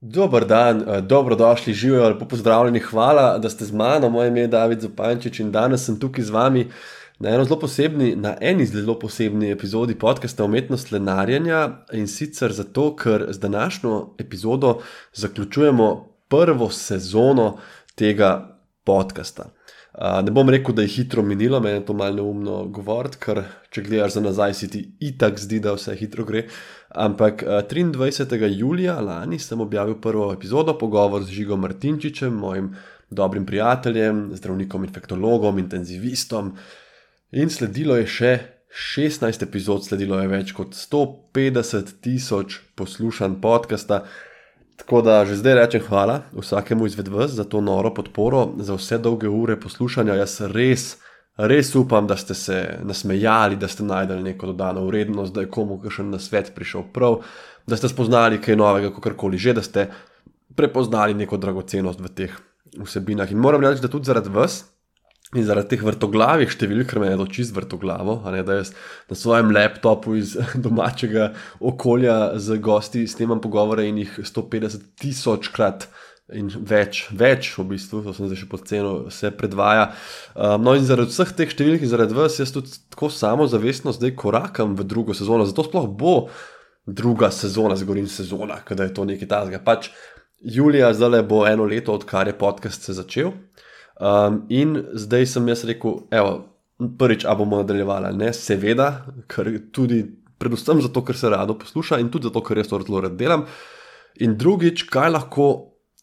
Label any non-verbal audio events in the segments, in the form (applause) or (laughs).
Dober dan, eh, dobrodošli, živijo, lepo pozdravljeni, hvala, da ste z mano. Moje ime je David Zopančič in danes sem tukaj z vami na, posebni, na eni zelo posebni epizodi podcasta Umetnost lenarjenja in sicer zato, ker z današnjo epizodo zaključujemo prvo sezono tega podcasta. Ne bom rekel, da je hitro minilo, meni je to malo neumno govoriti, ker če gledaš za nazaj, si ti itak zdi, da vse hitro gre. Ampak 23. julija lani sem objavil prvo epizodo, pogovor z Žigo Martinčičem, mojim dobrim prijateljem, zdravnikom, infektologom, intenzivistom. In sledilo je še 16 epizod, sledilo je več kot 150 tisoč poslušanj podcasta. Tako da že zdaj rečem hvala vsakemu izmed vas za to noro podporo, za vse dolge ure poslušanja. Jaz res, res upam, da ste se nasmejali, da ste najdeli neko dodano vrednost, da je komu še na svet prišel prav, da ste spoznali kaj novega, kako koli že, da ste prepoznali neko dragocenost v teh vsebinah. In moram reči, da tudi zaradi vas. In zaradi teh vrtoglavih številk, ker me je to čist vrtoglavo, ne, da jaz na svojem laptopu iz (laughs) domačega okolja z gosti snemam pogovore in jih 150 tisoč krat in več, več v bistvu, to sem zdaj še pod ceno, se predvaja. Um, no, in zaradi vseh teh številk in zaradi vas, jaz tudi tako samozavestno zdaj korakam v drugo sezono, zato sploh bo druga sezona, zgorim sezona, kada je to nekaj tazga. Pač Julija zdaj bo eno leto, odkar je podcast se začel. Um, in zdaj sem jaz rekel, evo, prvič, a bomo nadaljevali, ne, seveda, ker tudi, predvsem zato, ker se rado posluša in tudi zato, ker jaz to zelo rad delam. In drugič, kaj lahko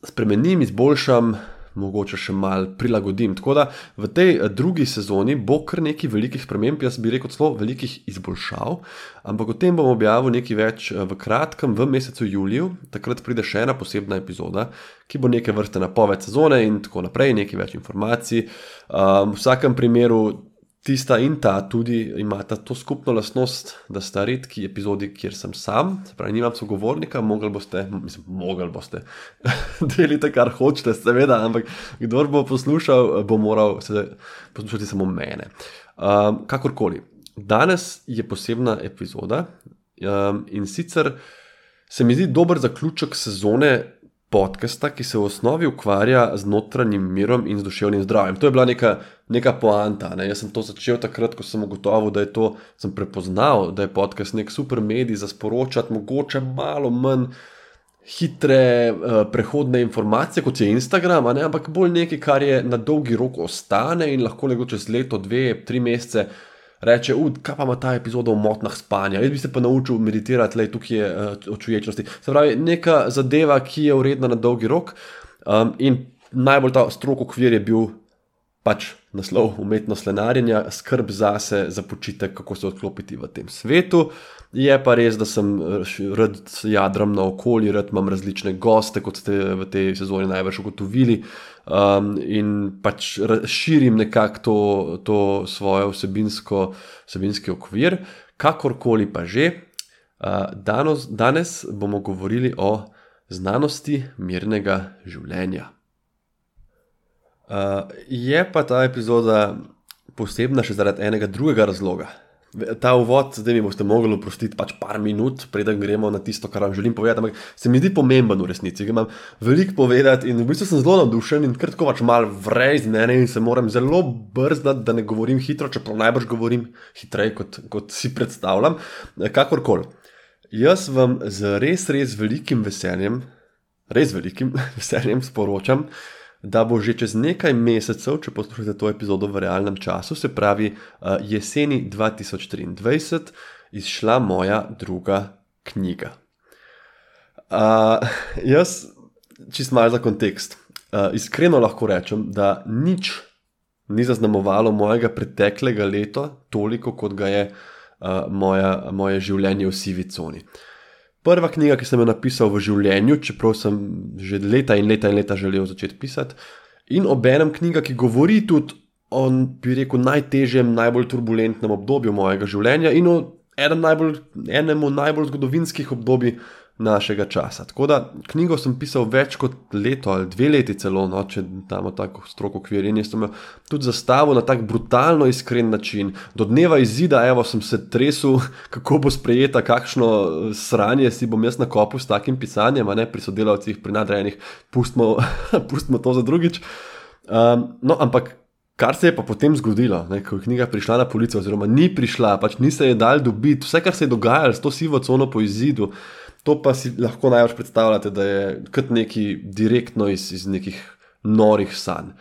spremenim, izboljšam, mogoče še malo prilagodim. Tako da v tej eh, drugi sezoni bo kar nekaj velikih sprememb, jaz bi rekel, celo velikih izboljšav, ampak o tem bom objavil nekaj več eh, v kratkem, v mesecu juliju. Takrat pride še ena posebna epizoda, ki bo neke vrste napoved sezone in tako naprej, nekaj več informacij. Um, v vsakem primeru tista in ta tudi imata to skupno lastnost, da sta redki epizodi, kjer sem sam, pravi, nimam sogovornika, mogli boste, mislim, mogli boste (laughs) deliti, kar hočete, seveda, ampak kdo bo poslušal, bo moral se poslušati samo mene. Um, kakorkoli, danes je posebna epizoda um, in sicer se mi zdi dober zaključek sezone podcasta, ki se v osnovi ukvarja z notranjim mirom in z duševnim zdravjem. To je bila neka, neka poanta. Ne? Jaz sem to začel takrat, ko sem ugotovil, da je to, sem prepoznal, da je podcast nek super medij za sporočati, mogoče malo manj. Hitre uh, prehodne informacije, kot je Instagram, ampak bolj nekaj, kar je na dolgi rok ostane in lahko le čez leto, dve, tri mesece reče, kaj pa ima ta epizoda o motnah spanja. Jaz bi se pa naučil meditirati, le tukaj je uh, o čuječnosti. Se pravi, neka zadeva, ki je uredna na dolgi rok. Um, in najbolj ta strok okvir je bil pač naslov umetnost lenarjenja, skrb zase, za počitek, kako se odklopiti v tem svetu. Je pa res, da sem eh, rad jadram na okolje, rad imam različne goste, kot ste v tej sezoni največ ugotovili. Um, in pač širim nekako to, to svoje vsebinski okvir, kakorkoli pa že. Uh, danos, danes bomo govorili o znanosti mirnega življenja. Uh, je pa ta epizoda posebna še zaradi enega drugega razloga. Ta uvod, zdaj mi boste mogli oprostiti pač par minut, preden gremo na tisto, kar vam želim povedati. Ampak se mi zdi pomemben v resnici, ker imam veliko povedati in v bistvu sem zelo navdušen in kratko pač mal vrej z mene in se moram zelo brzdati, da ne govorim hitro, čeprav najbrž govorim hitreje, kot, kot si predstavljam. Kakorkoli. Jaz vam z res, res velikim veseljem, res velikim (laughs) veseljem sporočam, da bo že čez nekaj mesecev, če poslušate to epizodo v realnem času, se pravi uh, jeseni 2023, izšla moja druga knjiga. Uh, jaz, čist malo za kontekst, uh, iskreno lahko rečem, da nič ni zaznamovalo mojega preteklega leta toliko, kot ga je uh, moja, moje življenje v sivi coni. Uh, prva knjiga, ki sem jo napisal v življenju, čeprav sem že leta in leta in leta želel začeti pisati. In obenem knjiga, ki govori tudi o, bi rekel, najtežjem, najbolj turbulentnem obdobju mojega življenja in o enem najbolj, enem najbolj zgodovinskih obdobij našega časa. Tako da knjigo sem pisal več kot leto ali dve leti, celo, no, če imamo tako stroko kvir. In jaz sem jo tudi zastavil na tak brutalno iskren način. Do dneva izida, evo, sem se tresel, (laughs) kako bo sprejeta, kakšno sranje si bom jaz na kopu s takim pisanjem, ne pri sodelavcih, pri nadrejenih, pustimo, (laughs) pustimo to za drugič. Um, no, ampak. Kar se je pa potem zgodilo, ne, ko je knjiga prišla na policijo, oziroma ni prišla, pač ni se je dal dobiti, vse, kar se je dogajalo s to sivo cono po izidu, To pa si lahko najbolj predstavljate, da je kot neki direktno iz, iz nekih norih sanj.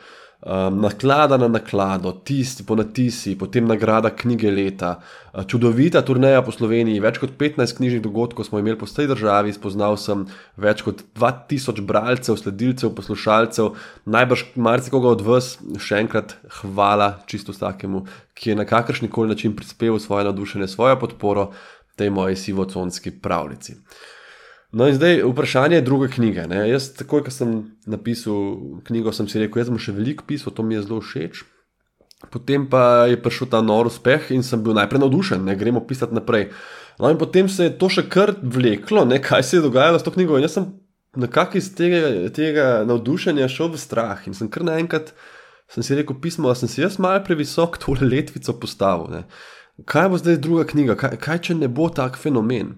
Um, naklada na naklado, tisti po natisi, potem nagrada knjige leta, uh, čudovita turneja po Sloveniji, več kot 15 knjižnih dogodkov smo imeli po tej državi, spoznal sem več kot 2000 bralcev, sledilcev, poslušalcev, najbrž marsikoga od vas, še enkrat hvala čisto vsakemu, ki je na kakršni koli način prispeval svoje navdušenje, svojo podporo tej moji sivoconski pravljici. No, in zdaj vprašanje druge knjige. Ne? Jaz, takoj, ko sem napisal knjigo, sem si rekel, da sem še veliko pisal, to mi je zelo všeč. Potem pa je prišel ta nor uspeh in sem bil najprej navdušen, da gremo pisati naprej. No, in potem se je to še kar vleklo, ne? kaj se je dogajalo s to knjigo. In jaz sem nekako iz tega, tega navdušenja šel v strah in sem kar naenkrat si rekel, pismo, da sem si jaz malo previsok tole letvico postavil. Ne? Kaj bo zdaj druga knjiga, kaj, kaj če ne bo tak fenomen?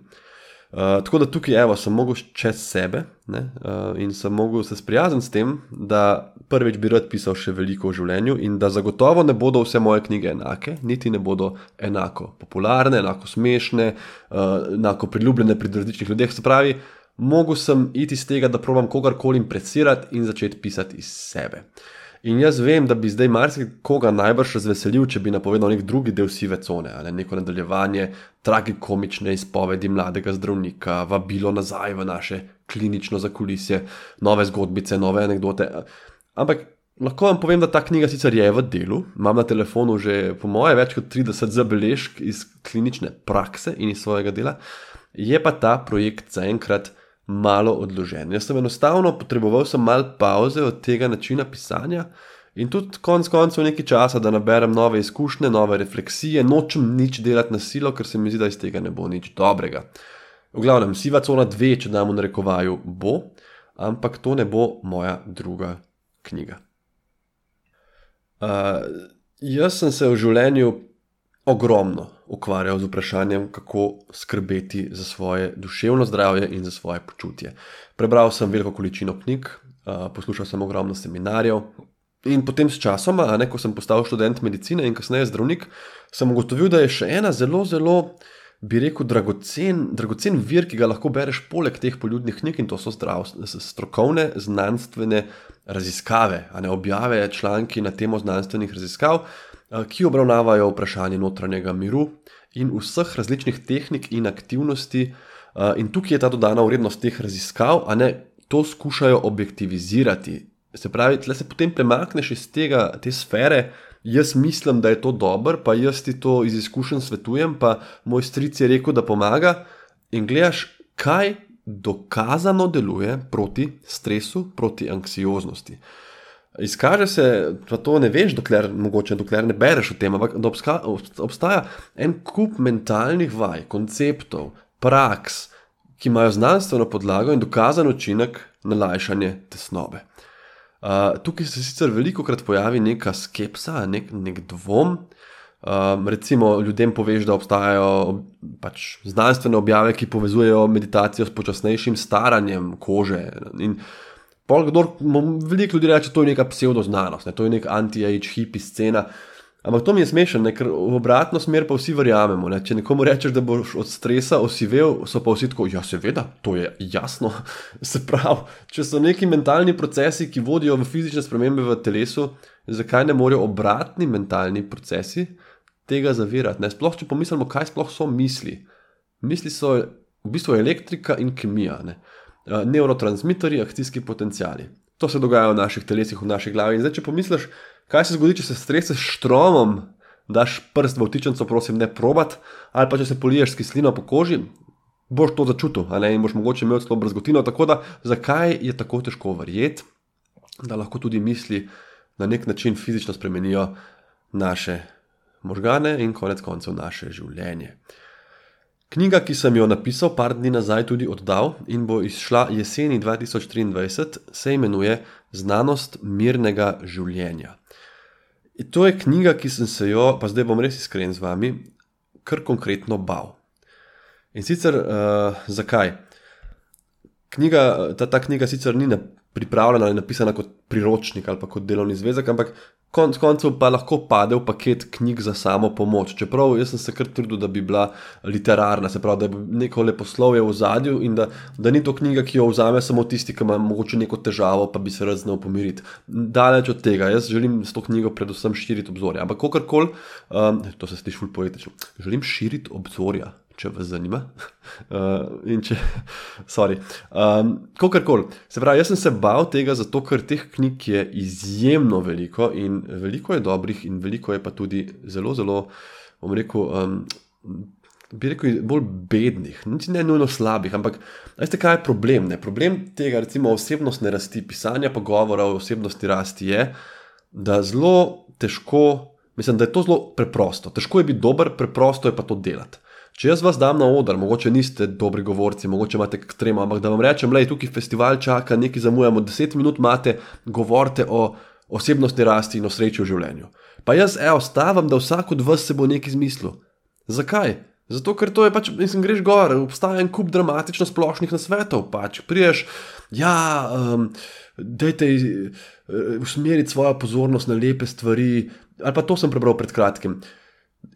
Uh, tako da tukaj evo, sem mogel čez sebe ne, uh, in sem mogel se sprijazniti s tem, da prvič bi rad pisal še veliko o življenju in da zagotovo ne bodo vse moje knjige enake, niti ne bodo enako popularne, enako smešne, uh, enako priljubljene pri različnih ljudeh. Se pravi, mogel sem iti iz tega, da provam kogarkoli impresirati in začeti pisati iz sebe. Uh, In jaz vem, da bi zdaj marsikoga najbrž razveselil, če bi napovedal nek drugi del sive cone, ali neko nadaljevanje tragikomične izpovedi mladega zdravnika, vabilo nazaj v naše klinično zakulisje, nove zgodbice, nove anekdote. Ampak lahko vam povem, da ta knjiga sicer je v delu, imam na telefonu že po moje več kot 30 zabeležk iz klinične prakse in iz svojega dela, je pa ta projekt zaenkrat malo odložen. Jaz sem enostavno potreboval sem malo pauze od tega načina pisanja in tudi konec koncev nekaj časa, da naberem nove izkušnje, nove refleksije, nočem nič delati na silo, ker se mi zdi, da iz tega ne bo nič dobrega. V glavnem, siva cona dve, če damo na rekovaju, bo, ampak to ne bo moja druga knjiga. Uh, jaz sem se v življenju ogromno ukvarjal z vprašanjem, kako skrbeti za svoje duševno zdravje in za svoje počutje. Prebral sem veliko količino knjig, poslušal sem ogromno seminarjev. In potem s časom, ne, ko sem postal študent medicine in kasneje zdravnik, sem ugotovil, da je še ena zelo, zelo, bi rekel, dragocen, dragocen vir, ki ga lahko bereš poleg teh poljudnih knjig, in to so zdrav, strokovne, znanstvene raziskave, ne objave, članki na temo znanstvenih raziskav, ki obravnavajo vprašanje notranjega miru in vseh različnih tehnik in aktivnosti. Eh, in tukaj je ta dodana vrednost teh raziskav, a ne to skušajo objektivizirati. Se pravi, tle se potem premakneš iz tega, te sfere, jaz mislim, da je to dobro, pa jaz ti to iz izkušenj svetujem, pa moj stric je rekel, da pomaga. In gledaš, kaj dokazano deluje proti stresu, proti anksioznosti. Izkaže se, da to ne veš, dokler, mogoče, dokler ne bereš o tem, ampak da obska, obstaja en kup mentalnih vaj, konceptov, praks, ki imajo znanstveno podlago in dokazan učinek na lajšanje tesnobe. Uh, tukaj se sicer veliko krat pojavi neka skepsa, nek, nek dvom. Um, recimo, ljudem poveš, da obstajajo pač, znanstvene objave, ki povezujejo meditacijo s počasnejšim staranjem kože. In, uh, Kdor, veliko ljudi reče, da je to neka pseudoznanost, ne, to je neka anti-age hippie scena. Ampak to mi je smešno, ker v obratno smer pa vsi verjamemo. Ne. Če nekomu rečeš, da boš od stresa osivel, so pa vsi tako, ja, seveda, to je jasno. (laughs) Se pravi, če so neki mentalni procesi, ki vodijo v fizične spremembe v telesu, zakaj ne morejo obratni mentalni procesi tega zavirati? Ne. Sploh, če pomislimo, kaj sploh so misli. Misli so v bistvu elektrika in kemija. Ne. Eh, neurotransmiterji, akcijski potencijali. To se dogaja v naših telesih, v naši glavi. In zdaj, če pomisliš, kaj se zgodi, če se streseš štromom, daš prst v vtičnico, prosim, ne probat, ali pa če se poliješ kislino po koži, boš to začutil, ali in boš mogoče imel celo brzgotino. Tako da, zakaj je tako težko verjeti, da lahko tudi misli na nek način fizično spremenijo naše možgane in konec koncev naše življenje. Knjiga, ki sem jo napisal par dni nazaj, tudi oddal in bo izšla jeseni 2023, se imenuje Znanost mirnega življenja. In to je knjiga, ki sem se jo, pa zdaj bom res iskren z vami, kar konkretno bal. In sicer uh, zakaj? Knjiga, ta, ta knjiga sicer ni pripravljena ali napisana kot priročnik ali kot delovni zvezek, ampak konec koncev pa lahko pade v paket knjig za samo pomoč. Čeprav jaz sem se kar trudil, da bi bila literarna, se pravi, da bi neko leposlovje v zadju in da, da ni to knjiga, ki jo vzame samo tisti, ki ima morda neko težavo, pa bi se raznal pomiriti. Daleč od tega, jaz želim s to knjigo predvsem širiti obzorja. Ampak kakorkoli, um, to se sliši ful poetično, želim širiti obzorja če vas zanima. (laughs) Uh, če, (laughs) sorry. Um, Kakorkoli. Se pravi, jaz sem se bal tega, zato ker teh knjig je izjemno veliko in veliko je dobrih, in veliko je pa tudi zelo, zelo, bom rekel. Um, Bi rekel, bolj bednih, ne nujno slabih, ampak veste, kaj je problem? Ne? Problem tega, recimo, osebnostne rasti, pisanja, pogovora o osebnosti rasti je, da zelo težko, mislim, da je to zelo preprosto. Težko je biti dober, preprosto je pa to delati. Če jaz vas dam na oder, mogoče niste dobri govorci, mogoče imate ekstremo, ampak da vam rečem, da je tukaj festival čaka, nekaj zamujamo, deset minut imate, govorite o osebnostni rasti in o sreči v življenju. Pa jaz, evo, stavim, da vsak od vas se bo nekaj izmislil. Zakaj? Zato, ker to je pač, mislim, greš gor, obstaja en kup dramatično splošnih nasvetov. Pač priješ, ja, um, dajte uh, usmeriti svojo pozornost na lepe stvari. Ali pa to sem prebral pred kratkim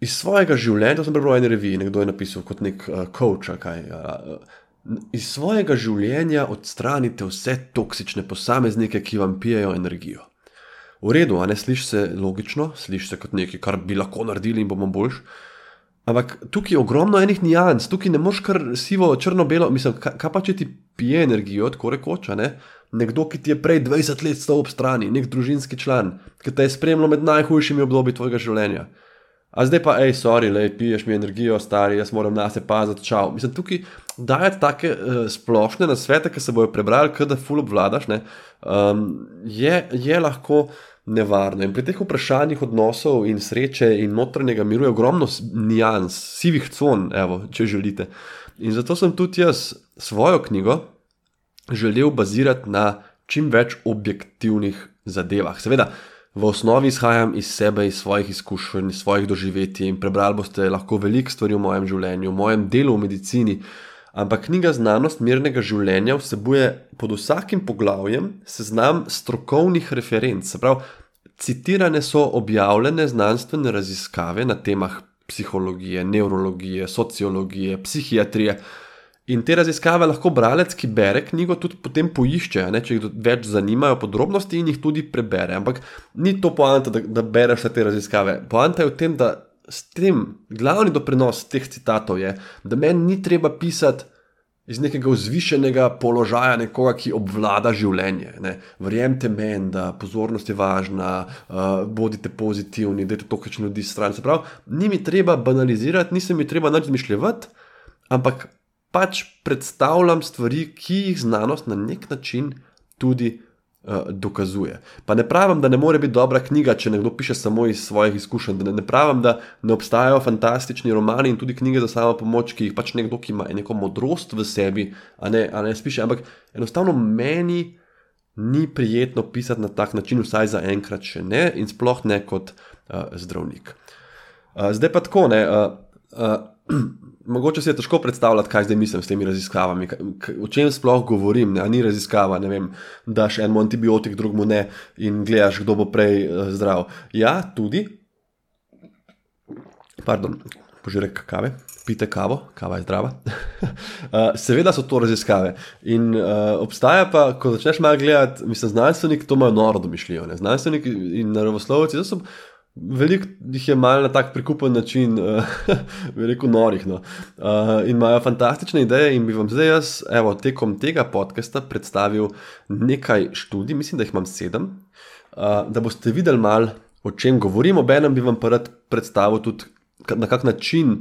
iz svojega življenja, to sem prebral v eni reviji, nekdo je napisal kot nek uh, coach. Kaj, uh, iz svojega življenja odstranite vse toksične posameznike, ki vam pijejo energijo. V redu, a ne slišiš se logično, slišiš se kot nekaj, kar bi lahko naredili in bomo boljši. Ampak tukaj je ogromno enih nijans, tukaj ne moš kar sivo, črno-belo, mislim, kaj, kaj pa če ti pije energijo, tako rekoč, ne? nekdo, ki ti je prej 20 let stal ob strani, nek družinski član, ki te je spremljal med najhujšimi obdobji tvojega življenja. A zdaj pa, hej, sorry, le piješ mi energijo, stari, jaz moram na sebe paziti, čau. Mislim, tukaj dajati take uh, splošne nasvete, ki se bojo prebrali, da ful obvladaš, ne, um, je, je lahko nevarno. In pri teh vprašanjih odnosov in sreče in notranjega miru je ogromno nijans, sivih con, evo, če želite. In zato sem tudi jaz svojo knjigo želel bazirati na čim več objektivnih zadevah. Seveda, v osnovi izhajam iz sebe, iz svojih izkušenj, iz svojih doživetij in prebrali boste lahko veliko stvari v mojem življenju, v mojem delu v medicini. Ampak knjiga Znanost mirnega življenja vsebuje pod vsakim poglavjem seznam strokovnih referenc. Se pravi, citirane so objavljene znanstvene raziskave na temah psihologije, nevrologije, sociologije, psihiatrije. In te raziskave lahko bralec, ki bere knjigo, tudi potem poišče, ne, če jih več zanimajo podrobnosti in jih tudi prebere. Ampak ni to poanta, da, da bereš te raziskave. Poanta je v tem, da s tem glavni doprinos teh citatov je, da meni ni treba pisati iz nekega vzvišenega položaja nekoga, ki obvlada življenje. Ne. Verjemite meni, da pozornost je važna, uh, bodite pozitivni, da je to, kar ljudi stran. Se pravi, ni mi treba banalizirati, nisem mi treba nič zmišljati, ampak pač predstavljam stvari, ki jih znanost na nek način tudi uh, dokazuje. Pa ne pravim, da ne more biti dobra knjiga, če nekdo piše samo iz svojih izkušenj. Ne, ne pravim, da ne obstajajo fantastični romani in tudi knjige za samo pomoč, ki jih pač nekdo, ki ima neko modrost v sebi, a ne, a ne spiše. Ampak enostavno meni. Ni prijetno pisati na tak način, vsaj za enkrat, še ne, in sploh ne kot uh, zdravnik. Uh, zdaj pa tako, ne, uh, uh, mogoče si je težko predstavljati, kaj zdaj mislim s temi raziskavami, o čem sploh govorim. Ne? Ni raziskava, ne vem, daš en antibiotik, drugemu ne in gledaš, kdo bo prej uh, zdrav. Ja, tudi. Pardon, požirek kave, pite kavo, kava je zdrava. uh, (laughs) seveda so to raziskave. In uh, obstaja pa, ko začneš malo gledati, mislim, znanstveniki to imajo noro domišljijo. Znanstveniki in naravoslovci so. Veliko jih je malo na tak prikupen način, (laughs) uh, veliko norih. No. Uh, in imajo fantastične ideje, in bi vam zdaj jaz, evo, tekom tega podcasta predstavil nekaj študij, mislim, da jih imam sedem, uh, da boste videli malo, o čem govorim. Obenem bi vam pa rad predstavil tudi, na kak način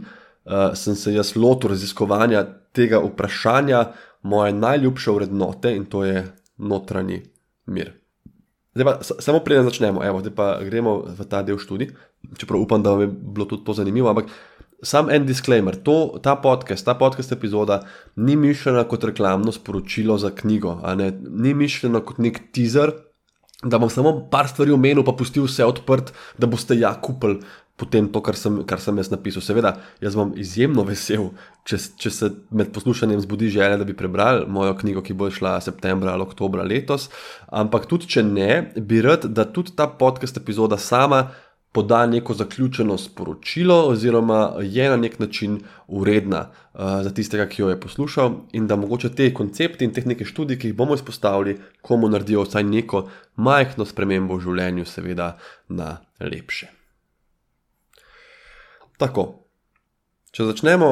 uh, sem se jaz lotil raziskovanja tega vprašanja, moje najljubše vrednote in to je notranji mir. Zdaj pa samo preden začnemo, evo, zdaj pa gremo v ta del študij, čeprav upam, da vam je bilo tudi to zanimivo. Ampak sam en disclaimer. To, ta podcast, ta podcast epizoda ni mišljena kot reklamno sporočilo za knjigo, ni mišljena kot nek teaser, da bom samo par stvari omenil, pa pustil vse odprt, da boste ja kupili. Potem to, kar sem, kar sem jaz napisal. Seveda, jaz bom izjemno vesel, če, če se med poslušanjem zbudi želja, da bi prebral mojo knjigo, ki bo šla septembra ali oktobra letos. Ampak tudi, če ne, bi rad, da tudi ta podcast epizoda sama poda neko zaključeno sporočilo, oziroma je na nek način uredna uh, za tistega, ki jo je poslušal, in da mogoče te koncepte in tehnike študij, ki jih bomo izpostavili, komu naredijo vsaj neko majhno spremembo v življenju, seveda na lepše. Tako, če začnemo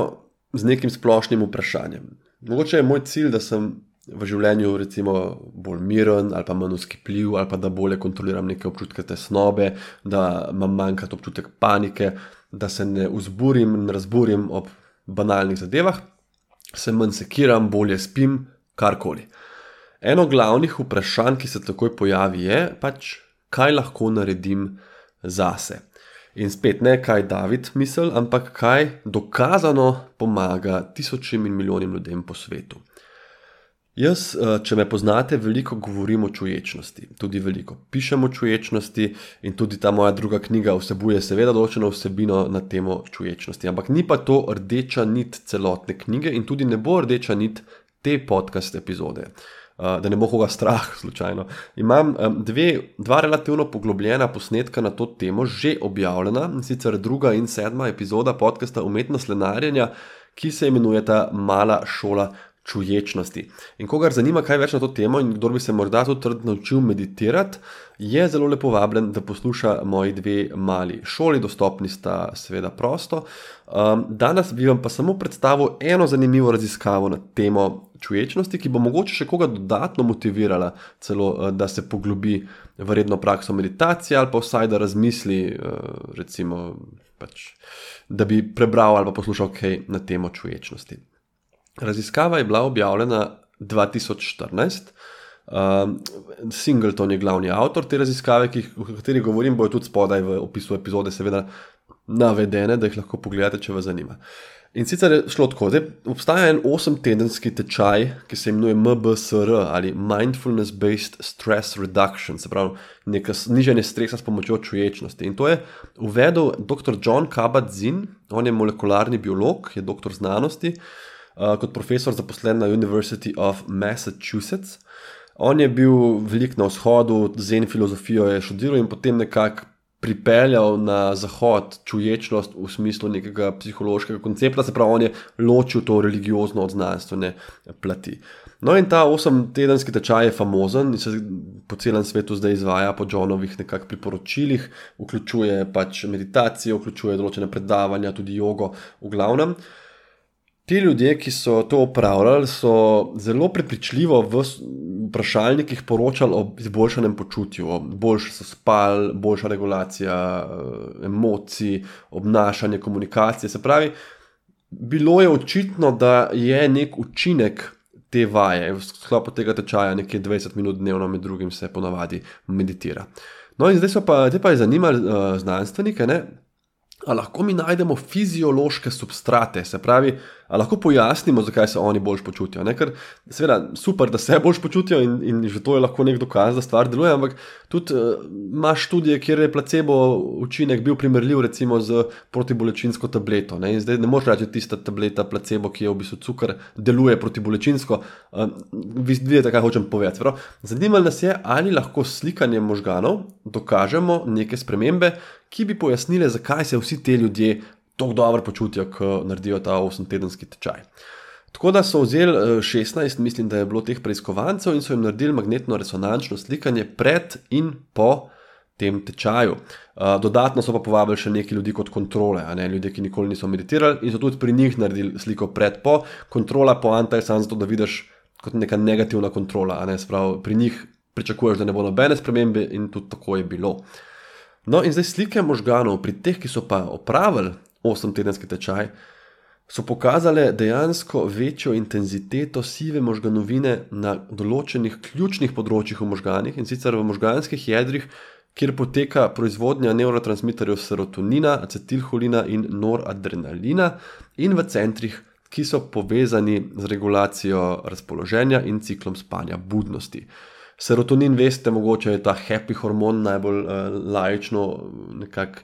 z nekim splošnim vprašanjem. Mogoče je moj cilj, da sem v življenju recimo, bolj miren ali pa manj uskipljiv, ali pa da bolje kontroliram neke občutke tesnobe, da imam manjkrat občutek panike, da se ne vzburim in razburim ob banalnih zadevah, se manj sekiram, bolje spim, karkoli. Eno glavnih vprašanj, ki se takoj pojavi, je pač, kaj lahko naredim zase. In spet ne kaj David misli, ampak kaj dokazano pomaga tisočim in milijonim ljudem po svetu. Jaz, eh, če me poznate, veliko govorim o čuječnosti, tudi veliko pišem o čuječnosti, in tudi ta moja druga knjiga vsebuje, seveda, določeno vsebino na temo čuječnosti. Ampak ni pa to rdeča nit celotne knjige in tudi ne bo rdeča nit te podcast epizode. Uh, da ne bo koga strah, slučajno. Imam dve, dva relativno poglobljena posnetka na to temo, že objavljena, sicer druga in sedma epizoda podcasta Umetnost lenarjenja, ki se imenujeta Mala šola čuječnosti. In kogar zanima kaj več na to temo in kdo bi se morda tudi naučil meditirati, je zelo lepo vabljen, da posluša moji dve mali šoli, dostopni sta seveda prosto. Um, danes bi vam pa samo predstavil eno zanimivo raziskavo na temo čuječnosti, ki bo mogoče še koga dodatno motivirala, celo uh, da se poglobi v redno prakso meditacije ali pa vsaj da razmisli, uh, recimo, pač, da bi prebral ali pa poslušal kaj na temo čuječnosti. Raziskava je bila objavljena 2014. Um, Singleton je glavni avtor te raziskave, ki, o kateri govorim, bojo tudi spodaj v opisu epizode, seveda navedene, da jih lahko pogledate, če vas zanima. In sicer je šlo tako, da obstaja en osemtedenski tečaj, ki se imenuje MBSR ali Mindfulness Based Stress Reduction, se pravi, neko znižanje stresa s pomočjo čuječnosti. In to je uvedel dr. John Kabat-Zinn, on je molekularni biolog, je doktor znanosti. Uh, kot profesor zaposlen na University of Massachusetts. On je bil velik na vzhodu, zen filozofijo je študiral in potem nekako pripeljal na zahod čuječnost v smislu nekega psihološkega koncepta, se pravi, on je ločil to religiozno od znanstvene plati. No, in ta osemtedenski tečaj je famozen in se po celem svetu zdaj izvaja po Johnovih nekakšnih priporočilih, vključuje pač meditacijo, vključuje določene predavanja, tudi jogo, v glavnem. Uh, Ti ljudje, ki so to upravljali, so zelo prepričljivo v vprašalnikih poročali o izboljšanem počutju. Boljše so spali, boljša regulacija eh, emocij, obnašanje, komunikacije. Se pravi, bilo je očitno, da je nek učinek te vaje, v sklopu tega tečaja, nekaj 20 minut dnevno, med drugim se ponavadi meditira. No, in zdaj pa, zdaj pa je zanimalo uh, znanstvenike, ali lahko mi najdemo fiziološke substrate, se pravi, Ali lahko pojasnimo, zakaj se oni bolj počutijo? Ne? Ker, seveda, super, da se (laughs) bolj počutijo in, in že to je lahko nek dokaz, da stvar deluje, ampak tudi uh, imaš študije, kjer je placebo učinek bil primerljiv recimo z protibolečinsko tableto. Ne? In zdaj ne moreš reči, da tista tableta placebo, ki je v bistvu cukor, deluje protibolečinsko. Uh, vidite, kaj hočem povedati. Zanimalo nas je, ali lahko s slikanjem možganov dokažemo neke spremembe, ki bi pojasnile, zakaj se vsi ti ljudje tako dobro počutijo, ko naredijo ta 8-tedenski tečaj. Tako da so vzeli 16, eh, mislim, da je bilo teh preiskovancev in so jim naredili magnetno-resonančno slikanje pred in po tem tečaju. Eh, dodatno so pa povabili še nekaj ljudi kot kontrole, ne ljudi, ki nikoli niso meditirali in so tudi pri njih naredili sliko pred in po. Kontrola poanta je samo zato, da vidiš kot neka negativna kontrola, ne sprav pri njih. Pričakuješ, da ne bo nobene spremembe, in tudi tako je bilo. No, in zdaj slike možganov, pri teh, ki so pa opravili 8-tedenski tečaj, so pokazale dejansko večjo intenziteto sive možganovine na določenih ključnih področjih v možganih in sicer v možganskih jedrih, kjer poteka proizvodnja neurotransmiterjev serotonina, acetilholina in noradrenalina, in v centrih, ki so povezani z regulacijo razpoloženja in ciklom spanja budnosti. Serotonin, veste, mogoče je ta happy hormon, najbolj uh, lajično, nekako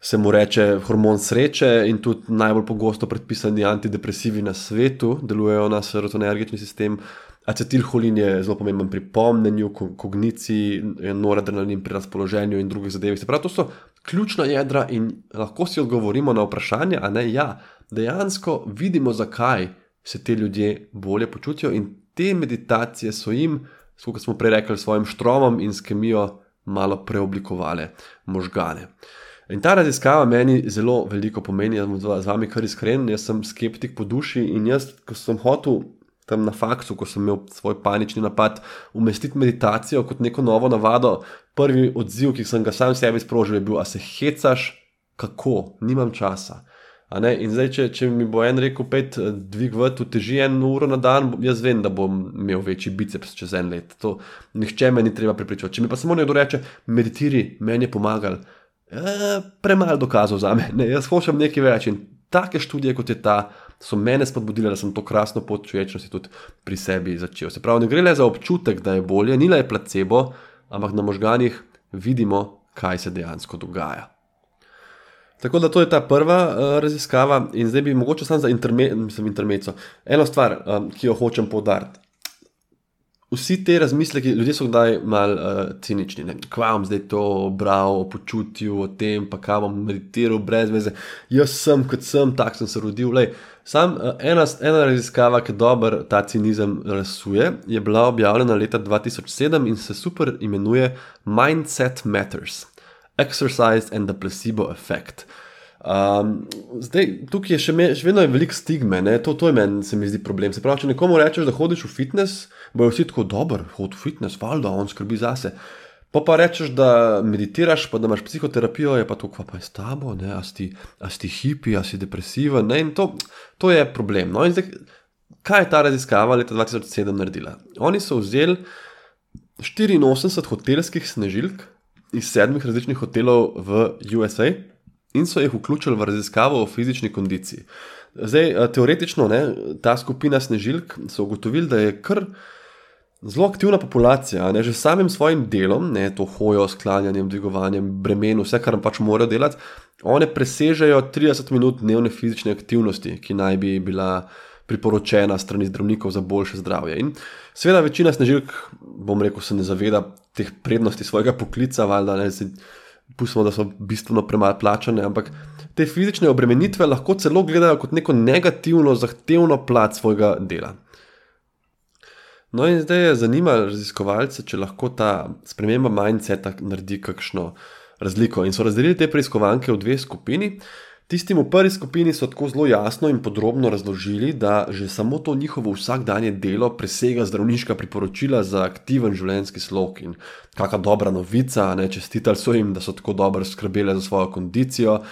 se mu reče hormon sreče in tudi najbolj pogosto predpisani antidepresivi na svetu delujejo na serotoninergični sistem. Acetilholin je zelo pomemben pri pomnenju, kogniciji, noradrenalin pri razpoloženju in drugih zadevah. Se pravi, to so ključna jedra in lahko si odgovorimo na vprašanje, a ne ja, dejansko vidimo, zakaj se ti ljudje bolje počutijo in te meditacije so jim kot smo prej rekli, svojim štromom in s kemijo malo preoblikovali možgane. In ta raziskava meni zelo veliko pomeni, da bom z vami kar iskren. Jaz sem skeptik po duši in jaz, ko sem hotel tam na faksu, ko sem imel svoj panični napad, umestiti meditacijo kot neko novo navado, prvi odziv, ki sem ga sam sebi sprožil, je bil: A se hecaš, kako, nimam časa. In zdaj, če, če mi bo en rekel, pet eh, dvig v tu teži en uro na dan, jaz vem, da bom imel večji biceps čez en let. To nihče me ni treba pripričati. Če mi pa samo nekdo reče, meditiri, meni je pomagal, e, premalo dokazov za me, ne, jaz hočem nekaj več. In take študije, kot je ta, so mene spodbudile, da sem to krasno pot človečnosti tudi pri sebi začel. Se pravi, ne gre le za občutek, da je bolje, ni le placebo, ampak na možganjih vidimo, kaj se dejansko dogaja. Tako da to je ta prva uh, raziskava, in zdaj bi mogoče samo za intermezzo. Eno stvar, um, ki jo hočem poudariti. Vsi te razmisleki, ljudje so kdaj malo uh, cinični. Kva bom zdaj to bral o počutju, o tem, pa kam bom meditiral brez veze. Jaz sem kot sem, tak sem se rodil. Lej, sam uh, ena, ena raziskava, ki dobro ta cinizem razsuje, je bila objavljena leta 2007 in se super imenuje Mindset Matters. Exercise and the Placebo Effect. Um, zdaj, tukaj je še, me, še vedno veliko stigme, to, to je meni, se mi zdi problem. Se pravi, če nekomu rečeš, da hodiš v fitness, bojo vsi tako dober, hodi v fitness, valjda, on skrbi zase. Pa pa rečeš, da meditiraš, pa da imaš psihoterapijo, je pa to, kva pa je s tabo, ne, a si, a si hipi, a si depresiven. Ne, in to, to je problem. No, in zdaj, kaj je ta raziskava leta 2007 naredila? Oni so vzeli 84 hotelskih snežilk iz sedmih različnih hotelov v USA in so jih vključili v raziskavo o fizični kondiciji. Zdaj, eh, teoretično, ne, ta skupina snežilk so ugotovili, da je kar zelo aktivna populacija, ne, že samim svojim delom, ne, to hojo, sklanjanjem, dvigovanjem, bremen, vse, kar pač morajo delati, one presežejo 30 minut dnevne fizične aktivnosti, ki naj bi bila priporočena strani zdravnikov za boljše zdravje. In seveda, večina snežilk, bom rekel, se ne zaveda teh prednosti svojega poklica, valjda ne si. Pustimo, da so bistveno premalo plačane, ampak te fizične obremenitve lahko celo gledajo kot neko negativno, zahtevno plat svojega dela. No, in zdaj je zanimalo raziskovalce, če lahko ta sprememba mindseta naredi kakšno razliko. In so razdelili te preiskovanke v dve skupini. Tistim v prvi skupini so tako zelo jasno in podrobno razložili, da že samo to njihovo vsakdanje delo presega zdravniška priporočila za aktiven življenjski slog. In kakšna dobra novica, ne čestitali so jim, da so tako dobro skrbeli za svojo kondicijo.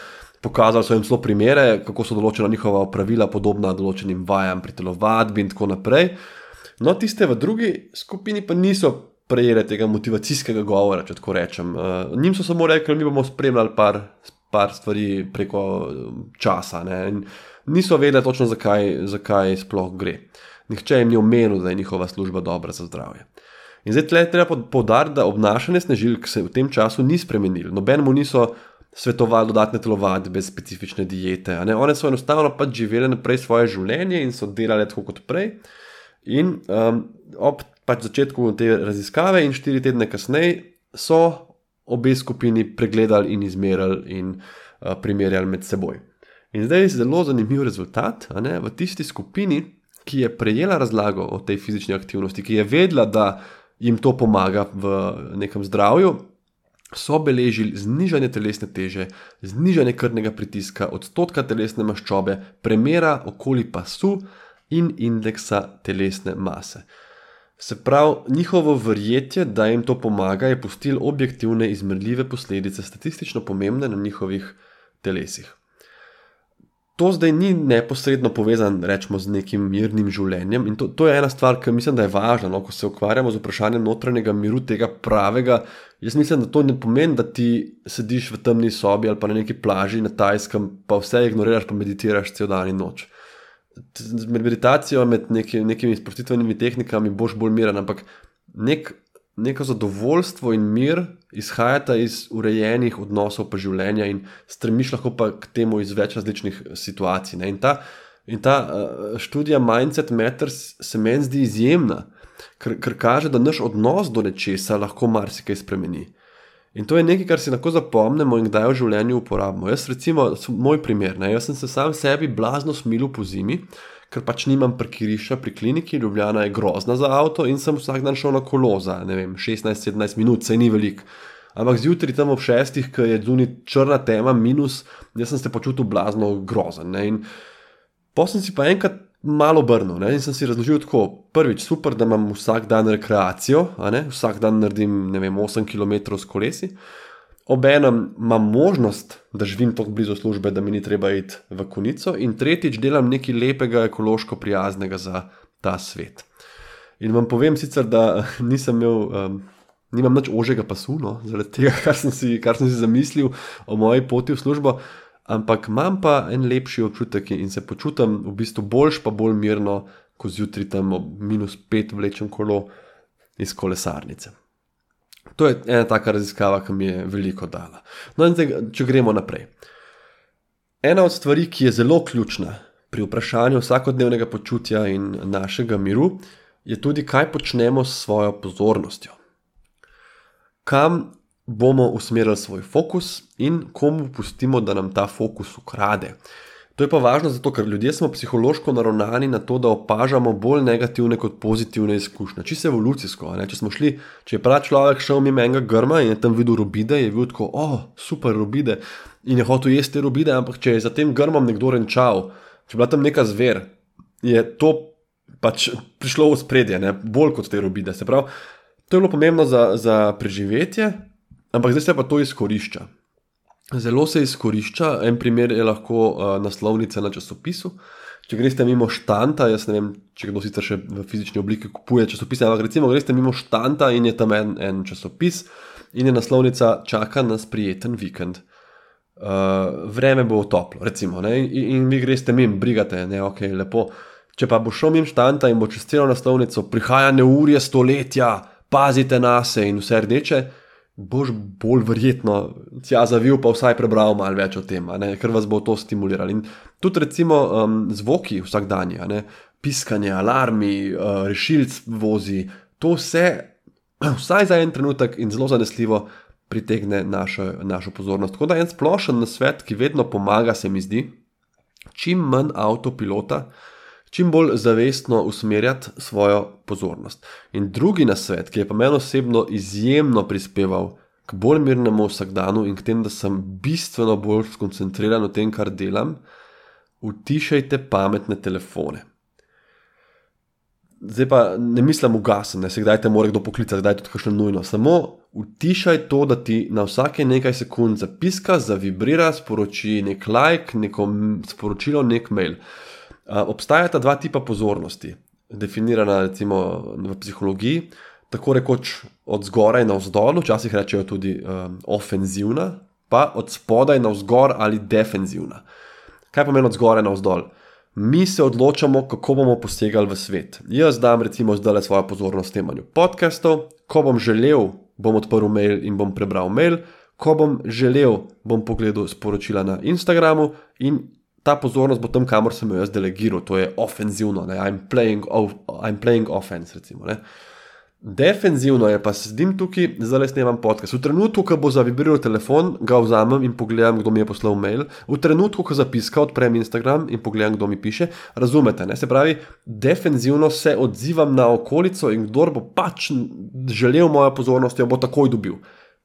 Pokazali so jim zelo primere, kako so določena njihova pravila podobna določenim vajam pri telovadbi in tako naprej. No, tiste v drugi skupini pa niso prejeli tega motivacijskega govora, če tako rečem. Uh, njim so samo rekli, mi bomo spremljali par par stvari preko um, časa. Niso vedeli točno, zakaj, zakaj sploh gre. Nihče jim ni omenil, da je njihova služba dobra za zdravje. In zdaj tle treba povdariti, da obnašanje snežilk se v tem času ni spremenilo. Nobenemu niso svetovali dodatne telovadbe, specifične diete. One so enostavno pač živele naprej svoje življenje in so delale tako kot prej. In um, ob pač začetku te raziskave in štiri tedne kasneje so obe skupini pregledali in izmerili in uh, primerjali med seboj. In zdaj je zelo zanimiv rezultat. V tisti skupini, ki je prejela razlago o tej fizični aktivnosti, ki je vedela, da jim to pomaga v nekem zdravju, so beležili znižanje telesne teže, znižanje krvnega pritiska, odstotka telesne maščobe, premjera okoli pasu in indeksa telesne mase. Se pravi, njihovo verjetje, da jim to pomaga, je pustilo objektivne, izmerljive posledice, statistično pomembne na njihovih telesih. to zdaj ni neposredno povezano, rečemo, z nekim mirnim življenjem. In to, to je ena stvar, ki mislim, da je važna, no, ko se ukvarjamo z vprašanjem notranjega miru, tega pravega. Jaz mislim, da to ne pomeni, da ti sediš v temni sobi ali pa na neki plaži na Tajskem, pa vse ignoriraš, pa meditiraš cel dan in noč. Med meditacijo, med neki, nekimi sprostitvenimi tehnikami boš bolj miren, ampak nek neko zadovoljstvo in mir izhajata iz urejenih odnosov pa življenja in stremiš lahko pa k temu iz več različnih situacij. Ne? In ta, in ta uh, študija Mindset Matters se meni zdi izjemna, ker, ker kaže, da naš odnos do nečesa lahko marsikaj spremeni. In to je nekaj, kar si lahko zapomnimo in kdaj v življenju uporabimo. Jaz, recimo, moj primer, ne? jaz sem se sam sebi blazno smilil po zimi ker pač nimam parkirišča pri kliniki, Ljubljana je grozna za avto in sem vsak dan šel na kolo za 16-17 minut, se ni velik. Ampak zjutraj tam ob šestih, ki je zunaj črna tema, minus, jaz sem se počutil blazno grozen. Potem sem si pa enkrat malo obrnil in sem si razložil tako: prvič, super, da imam vsak dan rekreacijo, vsak dan naredim vem, 8 km s kolesi. Obenem imam možnost, da živim tako blizu službe, da mi ni treba iti v konico, in tretjič, delam nekaj lepega, ekološko prijaznega za ta svet. In vam povem sicer, da (laughs) nisem imel, um, nimam nič ožjega pasu, no, zaradi tega, kar sem, si, kar sem si zamislil o moji poti v službo, ampak imam pa en lepši občutek in se počutim v bistvu boljš, pa bolj mirno, ko zjutraj tam ob minus pet vlečem kolo iz kolesarnice. To je ena taka raziskava, ki mi je veliko dala. No, in zdaj, če gremo naprej. Ena od stvari, ki je zelo ključna pri vprašanju vsakodnevnega počutja in našega miru, je tudi, kaj počnemo s svojo pozornostjo. Kam bomo usmerili svoj fokus in komu pustimo, da nam ta fokus ukrade. To je pa važno zato, ker ljudje smo psihološko naravnani na to, da opažamo bolj negativne kot pozitivne izkušnje. Čisto evolucijsko. Če smo šli, če je prav človek šel mimo enega grma in je tam videl robide, je videl tako, oh, super robide in je hotel jesti robide, ampak če je za tem grmom nekdo renčal, če je bila tam neka zver, je to pač prišlo v spredje, ne? bolj kot te robide. Se pravi, to je bilo pomembno za, za preživetje, ampak zdaj se pa to izkorišča. Zelo se izkorišča, en primer je lahko uh, naslovnica na časopisu. Če greš mimo štanta, jaz ne vem, če kdo sicer še v fizični obliki kupuje časopise, ampak recimo greš mimo štanta in je tam en, en časopis in je naslovnica čaka nas prijeten vikend. Uh, vreme bo toplo, recimo, ne? in, in vi greš mimo, brigate, ne, ok, lepo. Če pa bo šel mimo štanta in bo čez celo naslovnico, prihaja neurje stoletja, pazite na se in vse rdeče boš bolj verjetno tja zavil, pa vsaj prebral malo več o tem, ker vas bo to stimuliralo. In tudi recimo um, zvoki vsakdanje, piskanje, alarmi, uh, rešilc vozi, to vse, (clears throat) vsaj za en trenutek in zelo zanesljivo. Pritegne našo, našo pozornost. Tako da en splošen nasvet, ki vedno pomaga, se mi zdi, čim manj avtopilota, čim bolj zavestno usmerjati svojo pozornost. In drugi nasvet, ki je pa meni osebno izjemno prispeval k bolj mirnemu vsakdanu in k temu, da sem bistveno bolj skoncentriran na tem, kar delam, utišajte pametne telefone. Zdaj pa ne mislim ugasniti, ne se kdaj te mora kdo poklicati, kdaj je to kakšno nujno. Samo utišaj to, da ti na vsake nekaj sekund zapiska, zavibrira, sporoči nek like, neko sporočilo, nek mail. Obstajata dva tipa pozornosti, definirana recimo v psihologiji, tako rekoč od zgoraj na vzdolj, včasih rečejo tudi um, ofenzivna, pa od spodaj na vzgor ali defenzivna. Kaj pomeni od zgoraj na vzdolj? Mi se odločamo, kako bomo posegali v svet. Jaz dam recimo zdaj svojo pozornost temanju podcastov, ko bom želel, bom odprl mail in bom prebral mail, ko bom želel, bom pogledal sporočila na Instagramu in ta pozornost bo tam, kamor sem jo jaz delegiral, to je ofenzivno, ne? I'm, playing of, I'm playing offense. Recimo, Defenzivno je pa sedim tukaj, zdaj le snemam podcast. V trenutku, ko bo zavibriral telefon, ga vzamem in pogledam, kdo mi je poslal mail. V trenutku, ko zapiska, odprem Instagram in pogledam, kdo mi piše. Razumete? Ne? Se pravi, defenzivno se odzivam na okolico in kdo bo pač želel mojo pozornost, jo bo takoj dobil.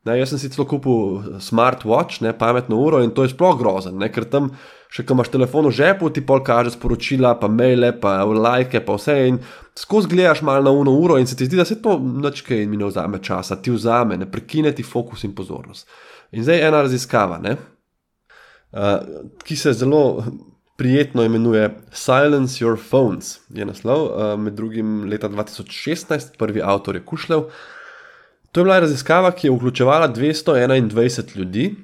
Ne, jaz sem si celo kupil smartwatch, ne, pametno uro in to je sploh grozen, ne, ker tam še ko imaš telefon v žepu, ti pol kaže sporočila, pa maile, pa like, pa vse. In skozi gledaš malo na uno uro in se ti zdi, da se to nočke in mi ne vzame časa, ti vzame, ne prekine ti fokus in pozornost. In zdaj ena raziskava, ne, uh, ki se zelo prijetno imenuje Silence Your Phones, je naslov, uh, med drugim leta 2016, prvi avtor je Kušlev. To je bila raziskava, ki je vključevala 221 ljudi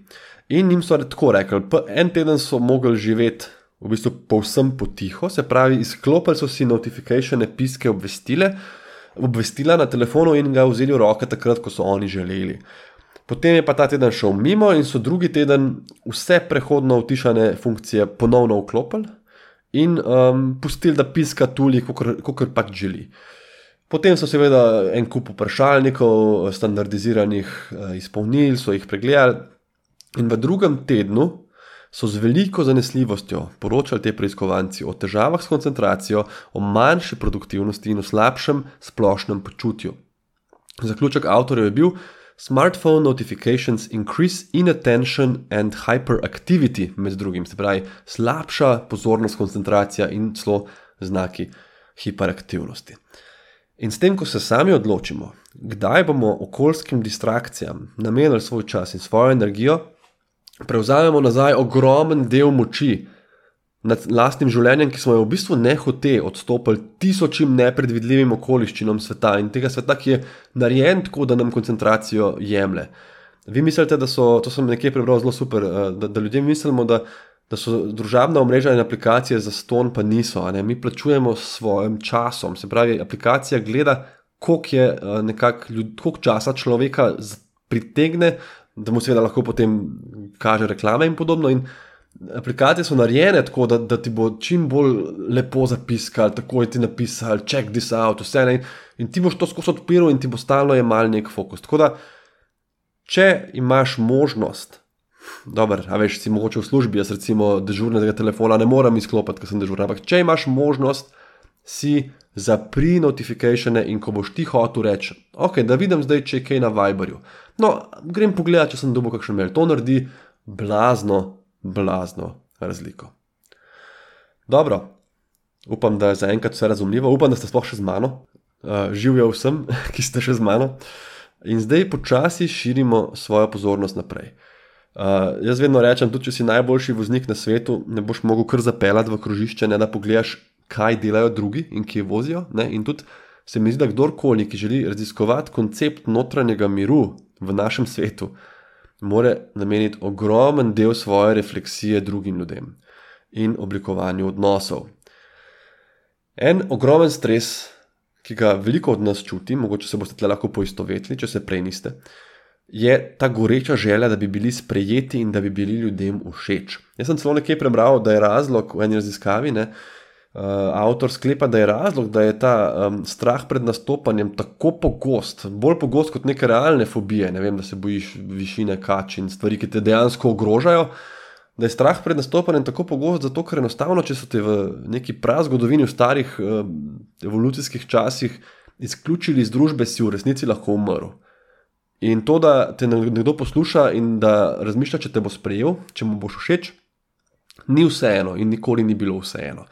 in jim so tako rekli, en teden so mogli živeti v bistvu povsem potiho, se pravi, izklopili so si notifikacije, piske, obvestile, obvestila na telefonu in ga vzeli v roke takrat, ko so oni želeli. Potem je pa ta teden šel mimo in so drugi teden vse prehodno utišane funkcije ponovno vklopili in um, pustili, da piska tudi, kot pač želi. Potem so seveda en kup vprašalnikov, standardiziranih uh, izpolnil, so jih pregledali, in v drugem tednu so z veliko zanesljivostjo poročali te preiskovanci o težavah s koncentracijo, o manjši produktivnosti in o slabšem splošnem počutju. Zaključek avtorjev je bil: Smartphone notifications increase inattention and hyperactivity, med drugim, se pravi, slabša pozornost, koncentracija in celo znaki hiperaktivnosti. In s tem, ko se sami odločimo, kdaj bomo okoljskim distrakcijam namenili svoj čas in svojo energijo, prevzamemo nazaj ogromen del moči nad lastnim življenjem, ki smo jo v bistvu ne hote odstopili tisočim nepredvidljivim okoliščinam sveta in tega sveta, ki je narejen tako, da nam koncentracijo jemlje. Vi mislite, da so, to sem nekje prebral zelo super, eh, da, da ljudje mislimo, da, da so družabna omrežja in aplikacije za ston, pa niso. Mi plačujemo s svojim časom. Se pravi, aplikacija gleda, koliko je eh, nekako, koliko časa človeka pritegne, da mu seveda lahko potem kaže reklame in podobno. In aplikacije so narejene tako, da, da ti bo čim bolj lepo zapiskal, tako je ti napisal, check this out, vse ne. In ti boš to skozi odpiral in ti bo stalno jemal nek fokus. Tako da, če imaš možnost. Dobro, a veš, si mogoče v službi, jaz recimo dežurnega telefona ne morem izklopiti, ker sem dežuren. Ampak če imaš možnost, si zapri notifikacije in ko boš ti hotel reči, ok, da vidim zdaj, če je kaj na Viberju. No, grem pogledat, če sem dobil kakšen mail. To naredi blazno, blazno razliko. Dobro, upam, da je za enkrat vse razumljivo, upam, da ste sploh še z mano, uh, živijo vsem, (laughs) ki ste še z mano. In zdaj počasi širimo svojo pozornost naprej. Uh, jaz vedno rečem, tudi če si najboljši voznik na svetu, ne boš mogel kar zapeljati v krožišče, ne da pogledaš, kaj delajo drugi in kje vozijo. Ne? In tudi se mi zdi, da kdorkoli, ki želi raziskovati koncept notranjega miru v našem svetu, mora nameniti ogromen del svoje refleksije drugim ljudem in oblikovanju odnosov. En ogromen stres, ki ga veliko od nas čuti, mogoče se boste lahko poistovetili, če se prej niste, je ta goreča želja, da bi bili sprejeti in da bi bili ljudem všeč. Jaz sem celo nekaj prebral, da je razlog v eni raziskavi, ne, Uh, avtor sklepa, da je razlog, da je ta um, strah pred nastopanjem tako pogost, bolj pogost kot neke realne fobije, ne vem, da se bojiš višine kač in stvari, ki te dejansko ogrožajo. Da je strah pred nastopanjem tako pogost, zato ker enostavno, če so te v neki prazgodovini, v starih uh, evolucijskih časih izključili iz družbe, si v resnici lahko umrl. In to, da te nekdo posluša in da razmišlja, če te bo sprejel, če mu boš všeč, ni vseeno in nikoli ni bilo vseeno.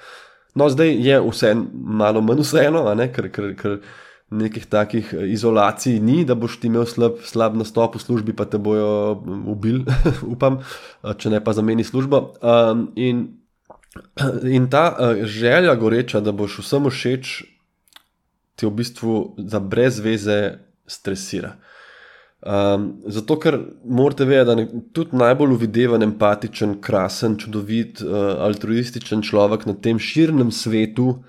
No, zdaj je vse malo manj vseeno, ne? ker, ker, ker nekih takih eh, izolacij ni, da boš ti imel slab, slab nastop v službi, pa te bojo mm, ubili, (laughs) upam, če ne pa zameni službo. Um, in, (clears throat) in ta želja goreča, da boš vsem všeč, ti v bistvu za brez veze stresira. Um, zato, ker morate vedeti, da je tudi najbolj uvidevan, empatičen, krasen, čudovit, uh, altruističen človek na tem širnem svetu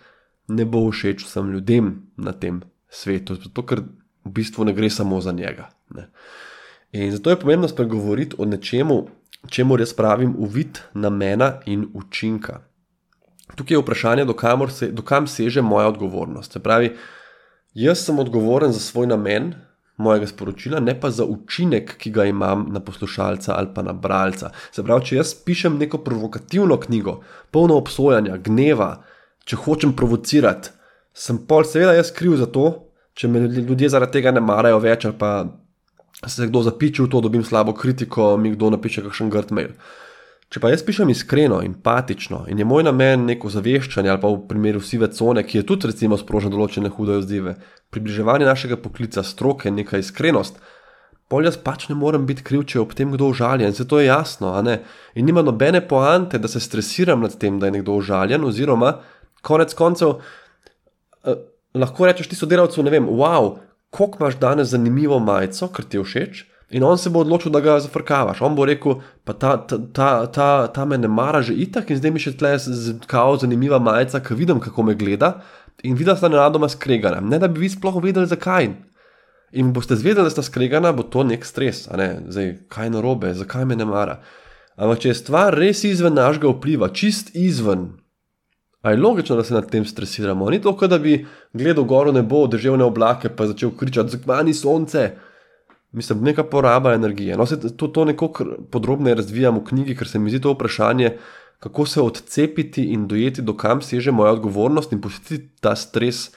ne bo všeč vsem ljudem na tem svetu. Zato, ker v bistvu ne gre samo za njega. Ne. In zato je pomembno spregovoriti o nečemu, čemu jaz pravim uvid namena in učinka. Tukaj je vprašanje, do, se, do seže moja odgovornost. Se pravi, jaz sem odgovoren za svoj namen mojega sporočila, ne pa za učinek, ki ga imam na poslušalca ali pa na bralca. Se pravi, če jaz pišem neko provokativno knjigo, polno obsojanja, gneva, če hočem provocirati, sem pol seveda jaz kriv za to, če me ljudje zaradi tega ne marajo več ali pa se kdo zapiči v to, dobim slabo kritiko, mi kdo napiše kakšen grd mail. Če pa jaz pišem iskreno, empatično in je moj namen neko zaveščanje ali pa v primeru sive cone, ki je tudi recimo sprožil določene hude odzive, približevanje našega poklica, stroke, neka iskrenost, pol jaz pač ne morem biti kriv, če je ob tem kdo užaljen. Se to je jasno, in nima nobene poante, da se stresiram nad tem, da je nekdo užaljen, oziroma konec koncev. Eh, lahko rečeš ti sodelavcu, ne vem, wow, koliko imaš danes zanimivo majico, ker ti je všeč. In on se bo odločil, da ga zafrkavaš. On bo rekel, pa ta, ta, ta, ta, ta me ne mara že itak in zdaj mi še tle kao zanimiva majica, ker vidim, kako me gleda. In videl sta nenadoma skregana. Ne da bi vi sploh vedeli, zakaj. In boste zvedeli, da sta skregana, bo to nek stres. Ne? Zdaj, kaj narobe, zakaj me ne mara. Ampak če je stvar res izven našega vpliva, čist izven, A je logično, da se nad tem stresiramo. Ni to, da bi gledal gor nebo, državne oblake, pa začel kričati: Zakmani sonce. Mislim, neka poraba energije. No, to, to nekako podrobneje razvijam v knjigi, ker se mi zdi to vprašanje, kako se odcepiti in dojeti, do kam seže moja odgovornost in pustiti ta stres.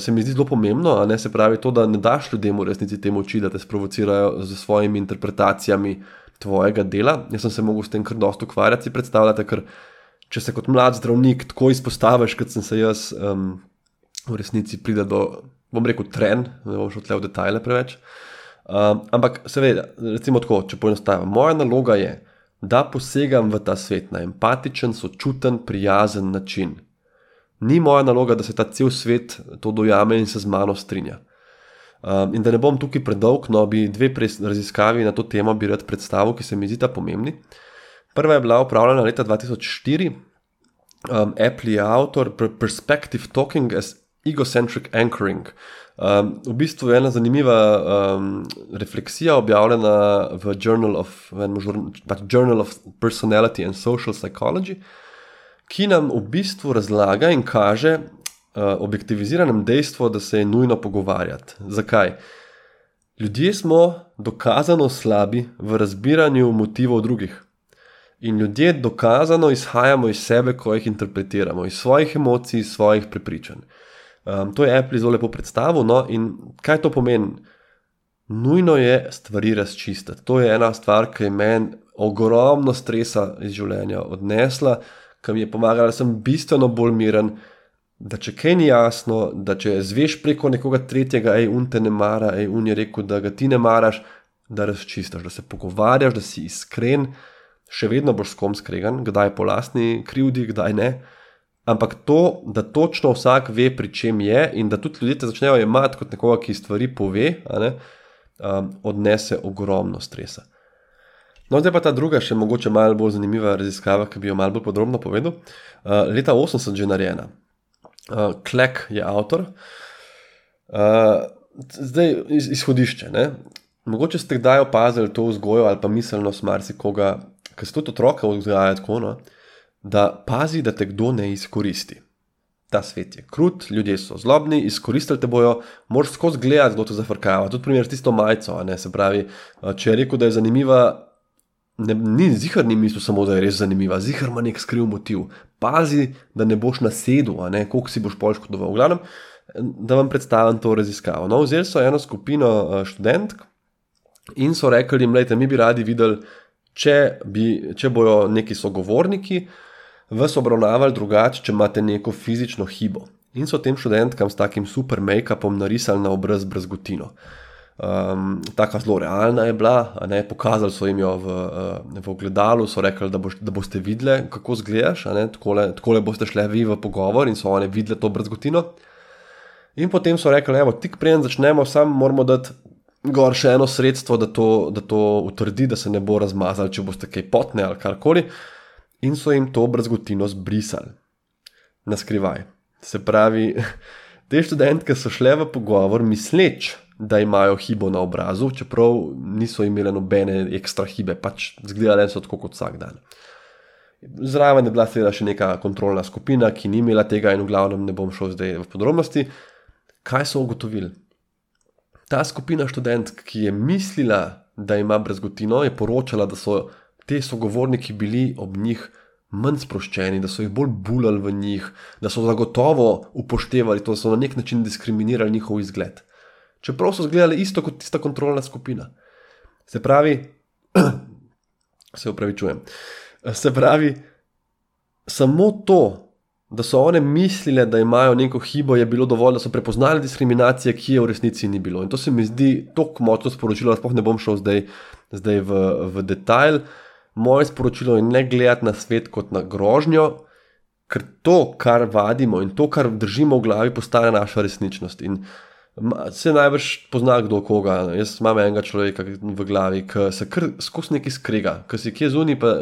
Se mi zdi zelo pomembno, a ne se pravi to, da ne daš ljudem v resnici te moči, da te sprovocirajo z svojimi interpretacijami tvojega dela. Jaz sem se mogel s tem kar dosto ukvarjati, predstavljate, ker če se kot mlad zdravnik tako izpostaviš, kot sem se jaz, um, v resnici pride do, bom rekel, tren, ne bom šel tle v detajle preveč. Um, ampak, seveda, recimo tako, če poenostavim, moja naloga je, da posegam v ta svet na empatičen, sočuten, prijazen način. Ni moja naloga, da se ta cel svet to dojame in se z mano strinja. Um, in da ne bom tukaj predolg, no, bi dve raziskavi na to temo bi rad predstavil, ki se mi zdita pomembni. Prva je bila upravljena leta 2004, um, Apple je avtor Perspective Talking as Egocentric Anchoring. Um, v bistvu je ena zanimiva um, refleksija objavljena v Journal of, pač Journal of Personality and Social Psychology, ki nam v bistvu razlaga in kaže uh, objektiviziranem dejstvo, da se je nujno pogovarjati. Zakaj? Ljudje smo dokazano slabi v razbiranju motivov drugih. In ljudje dokazano izhajamo iz sebe, ko jih interpretiramo, iz svojih emocij, iz svojih prepričanj. Um, to je Apple zelo lepo predstavil. No? In kaj to pomeni? Nujno je stvari razčistiti. To je ena stvar, ki je meni ogromno stresa iz življenja odnesla, ki mi je pomagala, da sem bistveno bolj miren. Da če kaj ni jasno, da če zveš preko nekoga tretjega, hej, un te ne mara, hej, un je rekel, da ga ti ne maraš, da razčistiš, da se pogovarjaš, da si iskren še vedno boš s kom skregan, kdaj po lastni krivdi, kdaj ne. Ampak to, da točno vsak ve, pri čem je, in da tudi ljudje začnejo imeti kot nekoga, ki stvari pove, ne, um, odnese ogromno stresa. No, zdaj pa ta druga, še mogoče malo bolj zanimiva raziskava, ki bi jo malo bolj podrobno povedal. Uh, leta 80 je že narejena. Uh, Klek je avtor. Uh, zdaj izhodišče. Ne? Mogoče ste kdaj opazili to vzgojo ali pa miselnost marsikoga, ker se tudi otroka vzgaja tako, no, da pazi, da te kdo ne izkoristi. Ta svet je krut, ljudje so zlobni, izkoristili te bojo, moraš skozi gledati, kdo te zafrkava. Tudi primer s tisto majico, ne, se pravi, če je rekel, da je zanimiva. Ne, ni zihar ni mislil samo, da je res zanimiva, zihar ima nek skriv motiv. Pazi, da ne boš nasedel, koliko si boš poškodoval. V glavnem, da vam predstavim to raziskavo. No, vzeli so eno skupino študentk in so rekli, da mi bi radi videli če, bi, če bojo neki sogovorniki vas obravnavali drugače, če imate neko fizično hibo. In so tem študentkam s takim super make-upom narisali na obraz brazgotino. Um, taka zelo realna je bila, ne, pokazali so jim jo v, uh, v ogledalu, so rekli, da, boš, da boste videli, kako zgledaš, tako le boste šli vi v pogovor in so oni videli to brazgotino. In potem so rekli, da tik preden začnemo, samo moramo dati gor še eno sredstvo, da to, da to utrdi, da se ne bo razmazal, če boste kaj potne ali karkoli. In so jim to brazgotino zbrisali na skrivaj. Se pravi, (laughs) te študentke so šle v pogovor, misleč, da imajo hibo na obrazu, čeprav niso imele nobene ekstra hibe, pač zgledali so tako kot vsak dan. Zraven je bila seveda še neka kontrolna skupina, ki ni imela tega, in v glavnem ne bom šel zdaj v podrobnosti. Kaj so ugotovili? Ta skupina študentk, ki je mislila, da ima brezgotino, je poročala, da so ti sogovorniki bili ob njih manj sproščeni, da so jih bolj bulali v njih, da so zagotovo upoštevali to, da so na nek način diskriminirali njihov izgled. Čeprav so izgledali isto kot tista kontrolna skupina. Se pravi, (clears throat) se upravičujem. Se pravi, samo to, da so one mislile, da imajo neko hibo, je bilo dovolj, da so prepoznali diskriminacije, ki je v resnici ni bilo. In to se mi zdi tako močno sporočilo, da spoh ne bom šel zdaj, zdaj v, v detajl. Moje sporočilo je ne gledati na svet kot na grožnjo, ker to, kar vadimo in to, kar držimo v glavi, postane naša resničnost. In se najbrž pozna kdo koga. Jaz imam enega človeka v glavi, ki se kar skozi neki skrega, ki si kje zunaj, pa,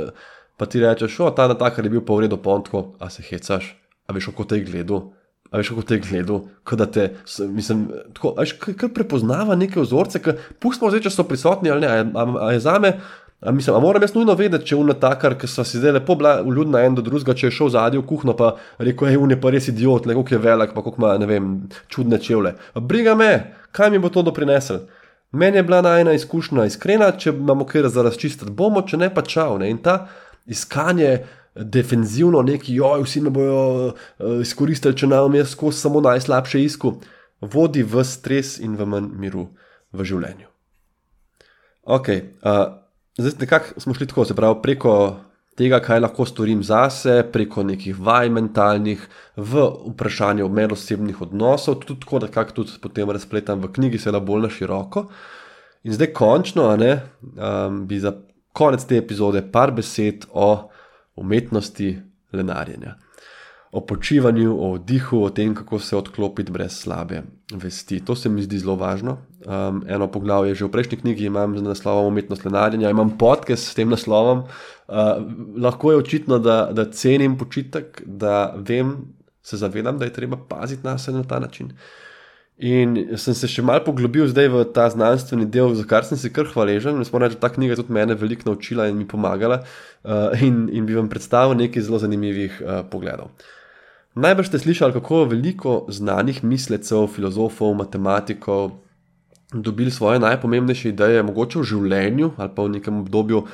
pa ti rečeš, o ta natakar je bil pa v redu, pontko, a se hecaš, a veš, kako te je gledal. A veš, kako te je gledal, da te, mislim, tako, veš, kar prepoznava neke vzorce, ki pustimo zdaj, če so prisotni ali ne. A a, a je za me, a mislim, a moram jaz nujno vedeti, če je unatakar, ki so si zdaj lepo bila vljudna en do drugega, če je šel zadnji v kuhno, pa rekel, hej, un je pa res idiot, le koliko je velik, pa koliko ima, ne vem, čudne čevlje. Briga me, kaj mi bo to doprinesel. Meni je bila najna izkušnja iskrena, če imamo kaj za razčistiti, bomo, če ne pa čau. Ne? In ta iskanje defenzivno, neki, joj, vsi me bodo uh, izkoristili, če nam je skozi samo najslabše isku, vodi v stres in v manj miru v življenju. Ok, uh, zdaj nekako smo šli tako, se pravi, preko tega, kaj lahko storim zase, preko nekih vaj mentalnih, v vprašanje o medosebnih odnosov, tudi tako, da kak tudi potem razpletam v knjigi, seveda bolj na široko. In zdaj končno, ne, um, bi za konec te epizode par besed o umetnosti lenarjenja. O počivanju, o vdihu, o tem, kako se odklopiti brez slabe vesti. To se mi zdi zelo važno. Um, eno poglavje že v prejšnji knjigi imam z naslovom Umetnost lenarjenja, imam podcast s tem naslovom. Uh, lahko je očitno, da, da cenim počitek, da vem, se zavedam, da je treba paziti na sebe na ta način. In sem se še malo poglobil zdaj v ta znanstveni del, za kar sem si kar hvaležen. Mislim, da je ta knjiga tudi mene veliko naučila in mi pomagala. Uh, in, in bi vam predstavil nekaj zelo zanimivih uh, pogledov. Najbrž ste slišali, kako veliko znanih mislecev, filozofov, matematikov dobili svoje najpomembnejše ideje, mogoče v življenju ali pa v nekem obdobju,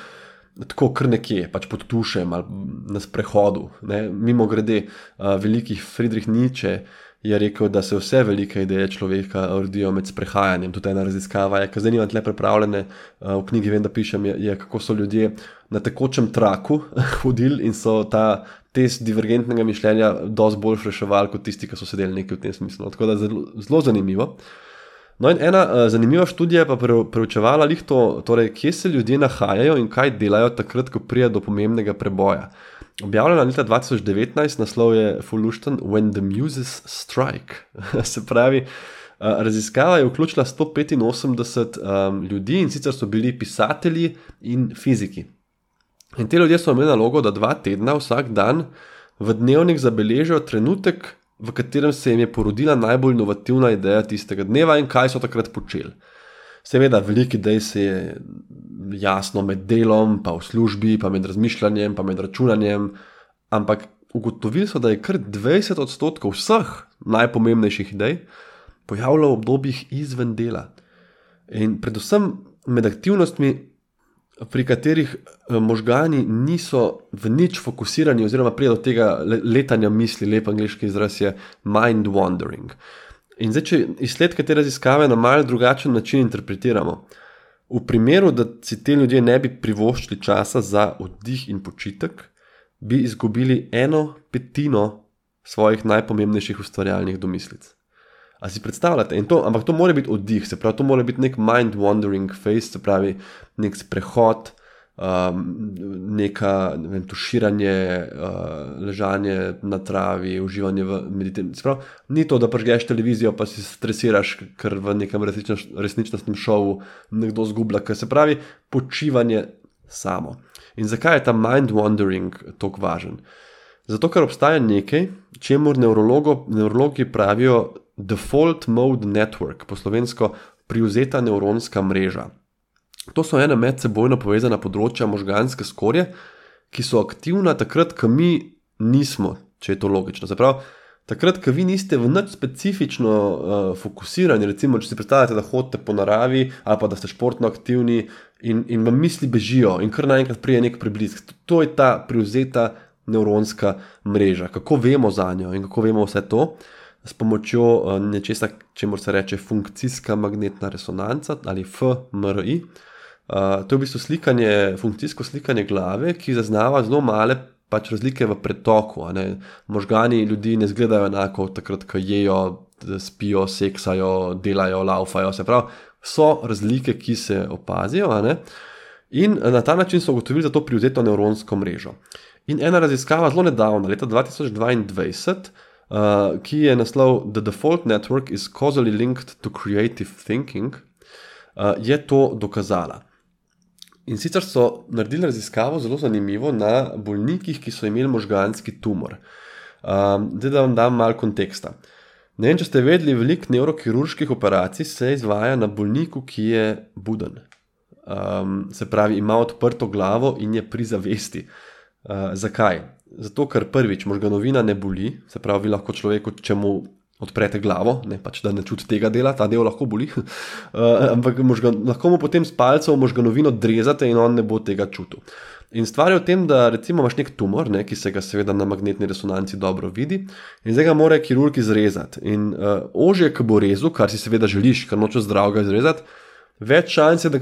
tako kar nekje, pač pod tušem ali na sprehodu. Ne? Mimo grede, uh, velikih Friedrich Nietzsche je rekel, da se vse velike ideje človeka rodijo med sprehajanjem. Tudi ena raziskava je, ki zdaj nimam tle pripravljene, eh, v knjigi vem, da pišem, je, je kako so ljudje na tekočem traku (laughs) hodili in so ta test divergentnega mišljenja dosti bolj reševali kot tisti, ki so sedeli nekaj v tem smislu. Tako da zelo, zelo zanimivo. No, in ena uh, zanimiva študija pa pre, preučevala jih to, torej, kje se ljudje nahajajo in kaj delajo takrat, ko pride do pomembnega preboja. Objavljena leta 2019, naslov je Fullušten When the Muses Strike. (laughs) Se pravi, raziskava je vključila 185 um, ljudi in sicer so bili pisatelji in fiziki. In te ljudje so imeli nalogo, da dva tedna vsak dan v dnevnik zabeležijo trenutek, v katerem se jim je porodila najbolj inovativna ideja tistega dneva in kaj so takrat počeli. Seveda, veliki dej se je jasno med delom, pa v službi, pa med razmišljanjem, pa med računanjem, ampak ugotovili so, da je kar 20 odstotkov vseh najpomembnejših idej pojavljalo v obdobjih izven dela. In predvsem med aktivnostmi, pri katerih eh, možgani niso v nič fokusirani, oziroma prije do tega letanja misli, lep angliški izraz je mind wandering. In zdaj, če izsledke te raziskave na malce drugačen način interpretiramo, v primeru, da si ti ljudje ne bi privoščili časa za oddih in počitek, bi izgubili eno petino svojih najpomembnejših ustvarjalnih domislic. A si predstavljate? To, ampak to mora biti oddih, se pravi, to mora biti nek mind wandering face, se pravi, nek sprehod um, neka ne vem, tuširanje, uh, ležanje na travi, uživanje v meditaciji. Ni to, da prežgeš televizijo, pa si stresiraš, ker v nekem resničnostnem šovu nekdo zgublja, kar se pravi, počivanje samo. In zakaj je ta mind wandering tako važen? Zato, ker obstaja nekaj, čemu nevrologi pravijo default mode network, po slovensko privzeta nevronska mreža. To so ena medsebojno povezana področja možganske skorje, ki so aktivna takrat, ko mi nismo, če je to logično. Zaprav, takrat, ko vi niste v nič specifično uh, fokusirani, recimo, če si predstavljate, da hodite po naravi ali pa da ste športno aktivni in, in vam misli bežijo in kar naenkrat prije nek preblisk. To je ta privzeta nevronska mreža. Kako vemo za njo in kako vemo vse to? S pomočjo uh, nečesa, čemu se reče funkcijska magnetna resonanca ali FMRI. Uh, to je v bistvu slikanje, funkcijsko slikanje glave, ki zaznava zelo male pač razlike v pretoku. Možgani ljudi ne izgledajo enako, takrat, ko jejo, spijo, seksajo, delajo, laufajo. Se pravi, so razlike, ki se opazijo. In na ta način so ugotovili za to privzeto nevronsko mrežo. In ena raziskava zelo nedavna, leta 2022, uh, ki je naslov The Default Network is Causally Linked to Creative Thinking, uh, je to dokazala. In sicer so naredili raziskavo zelo zanimivo na bolnikih, ki so imeli možganski tumor. Um, da vam dam malo konteksta. Ne vem, če ste vedeli, veliko neurokirurških operacij se izvaja na bolniku, ki je buden. Um, se pravi, ima odprto glavo in je pri zavesti. Uh, zakaj? Zato, ker prvič možganovina ne boli, se pravi, lahko človeku, če mu odprete glavo, ne pač da ne čuti tega dela, ta del lahko boli, uh, (laughs) ampak možgan, lahko mu potem s palcem možganovino drezate in on ne bo tega čutil. In stvar je v tem, da recimo imaš nek tumor, ne, ki se ga seveda na magnetni resonanci dobro vidi, in zdaj ga mora kirurg izrezati. In uh, ožje, ki bo rezal, kar si seveda želiš, kar noče zdravega izrezati, več šans je, da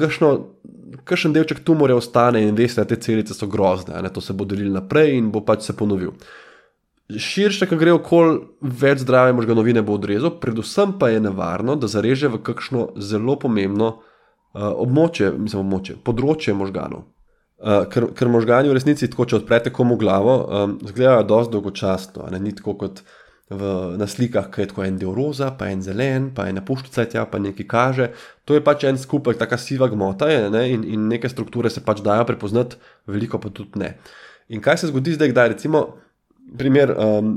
kakšen delček tumorja ostane in da te celice so grozne, ne, to se bo delilo naprej in bo pač se ponovil širše, ki gre okoli, več zdrave možganovine bo odrezal, predvsem pa je nevarno, da zareže v kakšno zelo pomembno uh, območje, mislim, območje, področje možganov. Uh, ker, ker možgani v resnici, tako če odprete komu glavo, um, izgledajo dosti dolgočasno, ne ni tako kot v, na slikah, ki je tako en del roza, pa en zelen, pa ena puščica, tja, pa nekaj kaže. To je pač en skupek, taka siva gmota je, ne, in, in neke strukture se pač dajo prepoznati, veliko pa tudi ne. In kaj se zgodi zdaj, da recimo primer, um,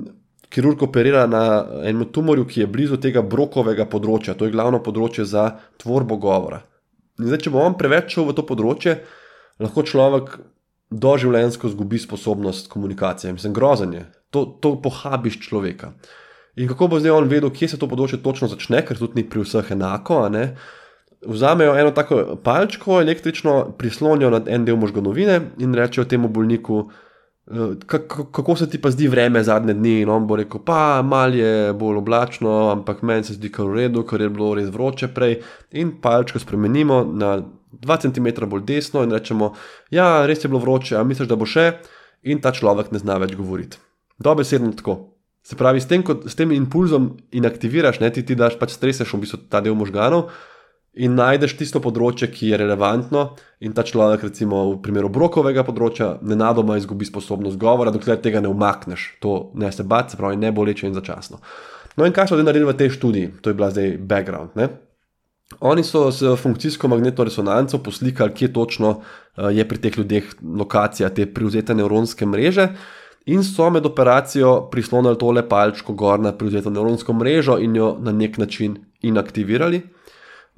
kirurg operira na enem tumorju, ki je blizu tega brokovega področja, to je glavno področje za tvorbo govora. In zdaj, če bo on preveč šel v to področje, lahko človek doživljenjsko izgubi sposobnost komunikacije. Mislim, grozen je, to, to pohabiš človeka. In kako bo zdaj on vedel, kje se to področje točno začne, ker tudi ni pri vseh enako. Vzamejo eno tako palčko električno, prislonijo na en del možganovine in rečejo temu bolniku, Eh, kako se ti pa zdi vreme zadnje dni? In on bo rekel, pa malo je bolj oblačno, ampak meni se zdi kar v redu, ker je bilo res vroče prej. In palčko spremenimo na 2 cm bolj desno in rečemo, ja, res je bilo vroče, a misliš, da bo še? In ta človek ne zna več govoriti. Dobesedno tako. Se pravi, s tem, ko, s tem impulzom inaktiviraš, ne, ti, ti daš pač streseš v bistvu ta del možganov in najdeš tisto področje, ki je relevantno, in ta človek, recimo v primeru brokovega področja, nenadoma izgubi sposobnost govora, dokler tega ne umakneš. To ne se bati, se pravi, ne boleče in začasno. No, in kaj so zdaj naredili v tej študiji, to je bila zdaj background. Ne? Oni so s funkcijsko magnetno resonanco poslikali, kje točno uh, je pri teh ljudeh lokacija te privzete nevronske mreže. In so med operacijo prislonili tole palčko gor na privzeto nevronsko mrežo in jo na nek način inaktivirali.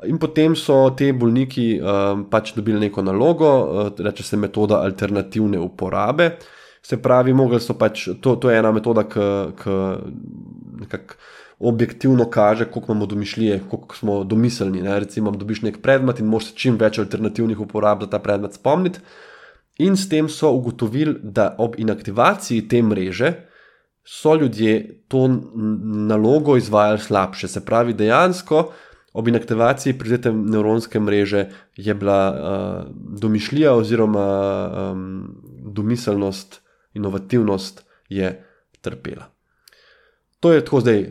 In potem so ti bolniki um, pač dobili neko nalogo, uh, reče se metoda alternativne uporabe. Se pravi, pač, to, to je ena metoda, ki objektivno kaže, koliko imamo domišljije, koliko smo domiselni. Ne? Recimo, dobiš nek predmet in moš čim več alternativnih uporab za ta predmet spomniti. In s tem so ugotovili, da ob inaktivaciji te mreže so ljudje to nalogo izvajali slabše. Se pravi, dejansko ob inaktivaciji prizadete nevronske mreže je bila uh, domišljija oziroma um, domiselnost, inovativnost je trpela. To je tako zdaj uh,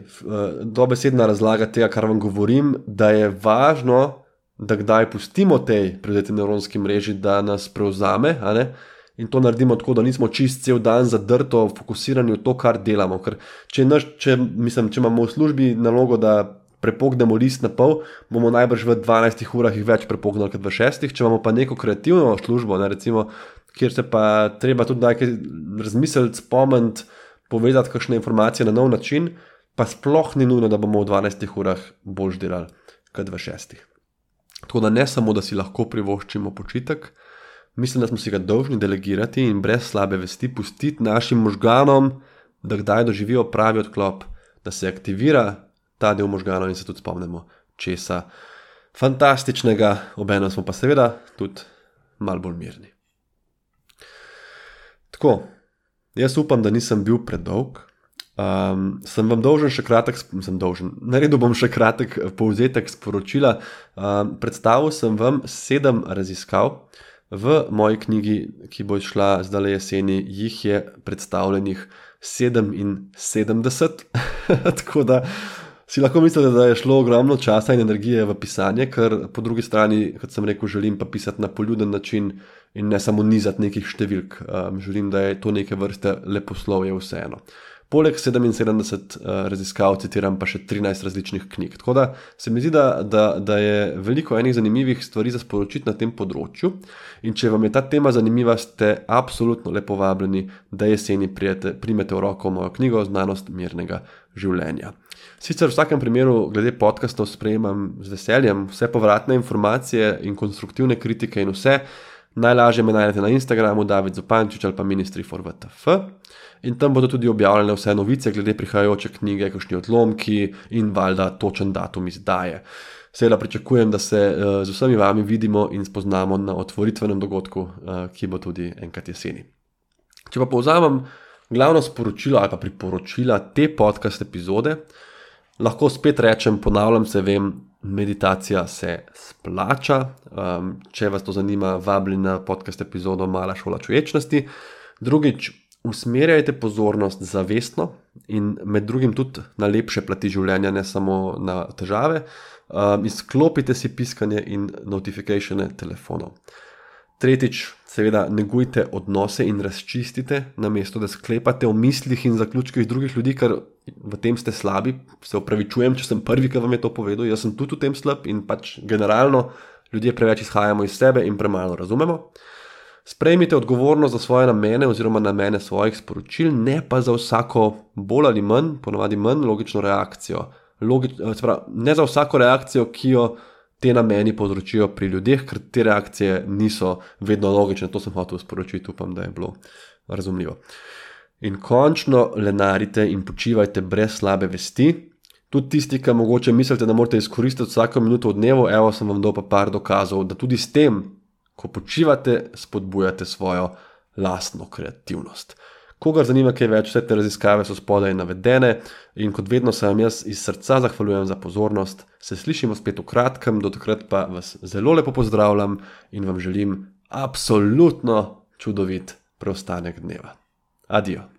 dobesedna razlaga tega, kar vam govorim, da je važno, da kdaj pustimo tej prizadeti nevronski mreži, da nas prevzame. In to naredimo tako, da nismo čist cel dan zadrto, fokusirani v to, kar delamo. Ker če, naš, če, mislim, če imamo v službi nalogo, da prepognemo list na pol, bomo najbrž v 12 urah jih več prepognili kot v 6. Če imamo pa neko kreativno službo, ne, recimo, kjer se pa treba tudi nekaj razmisliti, spomniti, povedati kakšne informacije na nov način, pa sploh ni nujno, da bomo v 12 urah bolj delali kot v 6. Tako da ne samo, da si lahko privoščimo počitek, mislim, da smo si ga dolžni delegirati in brez slabe vesti pustiti našim možganom, da kdaj doživijo pravi odklop, da se aktivira ta del možganov in se tudi spomnimo česa fantastičnega, obenem smo pa seveda tudi malo bolj mirni. Tako, jaz upam, da nisem bil predolg. Um, sem vam dolžen še kratek, sem dolžen. Naredil bom še kratek povzetek sporočila. Um, predstavil sem vam sedem raziskav, V moji knjigi, ki bo izšla zdaj jeseni, jih je predstavljenih 77. (laughs) Tako da si lahko mislite, da je šlo ogromno časa in energije v pisanje, ker po drugi strani, kot sem rekel, želim pa pisati na poljuden način in ne samo nizati nekih številk. Um, želim, da je to neke vrste leposlovje vseeno. Poleg 77 uh, raziskav citiram pa še 13 različnih knjig. Tako da se mi zdi, da, da, da je veliko enih zanimivih stvari za sporočiti na tem področju. In če vam je ta tema zanimiva, ste absolutno lepo vabljeni, da jeseni prijete, primete v roko mojo knjigo Znanost mirnega življenja. Sicer v vsakem primeru, glede podcastov, sprejemam z veseljem vse povratne informacije in konstruktivne kritike in vse. Najlažje me najdete na Instagramu, David Zupančič ali pa Ministry for VTF. In tam bodo tudi objavljene vse novice glede prihajajoče knjige, kakšni odlomki in valjda točen datum izdaje. Seveda pričakujem, da se uh, z vsemi vami vidimo in spoznamo na otvoritvenem dogodku, uh, ki bo tudi enkrat jeseni. Če pa povzamem glavno sporočilo ali pa priporočila te podcast epizode, lahko spet rečem, ponavljam se, vem, meditacija se splača. Um, če vas to zanima, vabljeni na podcast epizodo Mala šola čuječnosti. Drugič, usmerjajte pozornost zavestno in med drugim tudi na lepše plati življenja, ne samo na težave. Um, izklopite si piskanje in notifikacije telefonov. Tretjič, seveda, negujte odnose in razčistite, namesto da sklepate o mislih in zaključkih drugih ljudi, ker v tem ste slabi. Se upravičujem, če sem prvi, ki vam je to povedal. Jaz sem tudi v tem slab in pač generalno ljudje preveč izhajamo iz sebe in premalo razumemo. Sprejmite odgovornost za svoje namene oziroma namene svojih sporočil, ne pa za vsako bolj ali manj, ponovadi manj logično reakcijo. Logič, pravi, ne za vsako reakcijo, ki jo te nameni povzročijo pri ljudeh, ker te reakcije niso vedno logične. To sem hotel sporočiti, upam, da je bilo razumljivo. In končno lenarite in počivajte brez slabe vesti. Tudi tisti, ki mogoče mislite, da morate izkoristiti vsako minuto v dnevu, evo sem vam dal pa par dokazov, da tudi s tem, ko počivate, spodbujate svojo lastno kreativnost. Kogar zanima kaj več, vse te raziskave so spodaj navedene in kot vedno se vam jaz iz srca zahvaljujem za pozornost. Se slišimo spet v kratkem, do takrat pa vas zelo lepo pozdravljam in vam želim absolutno čudovit preostanek dneva. Adijo.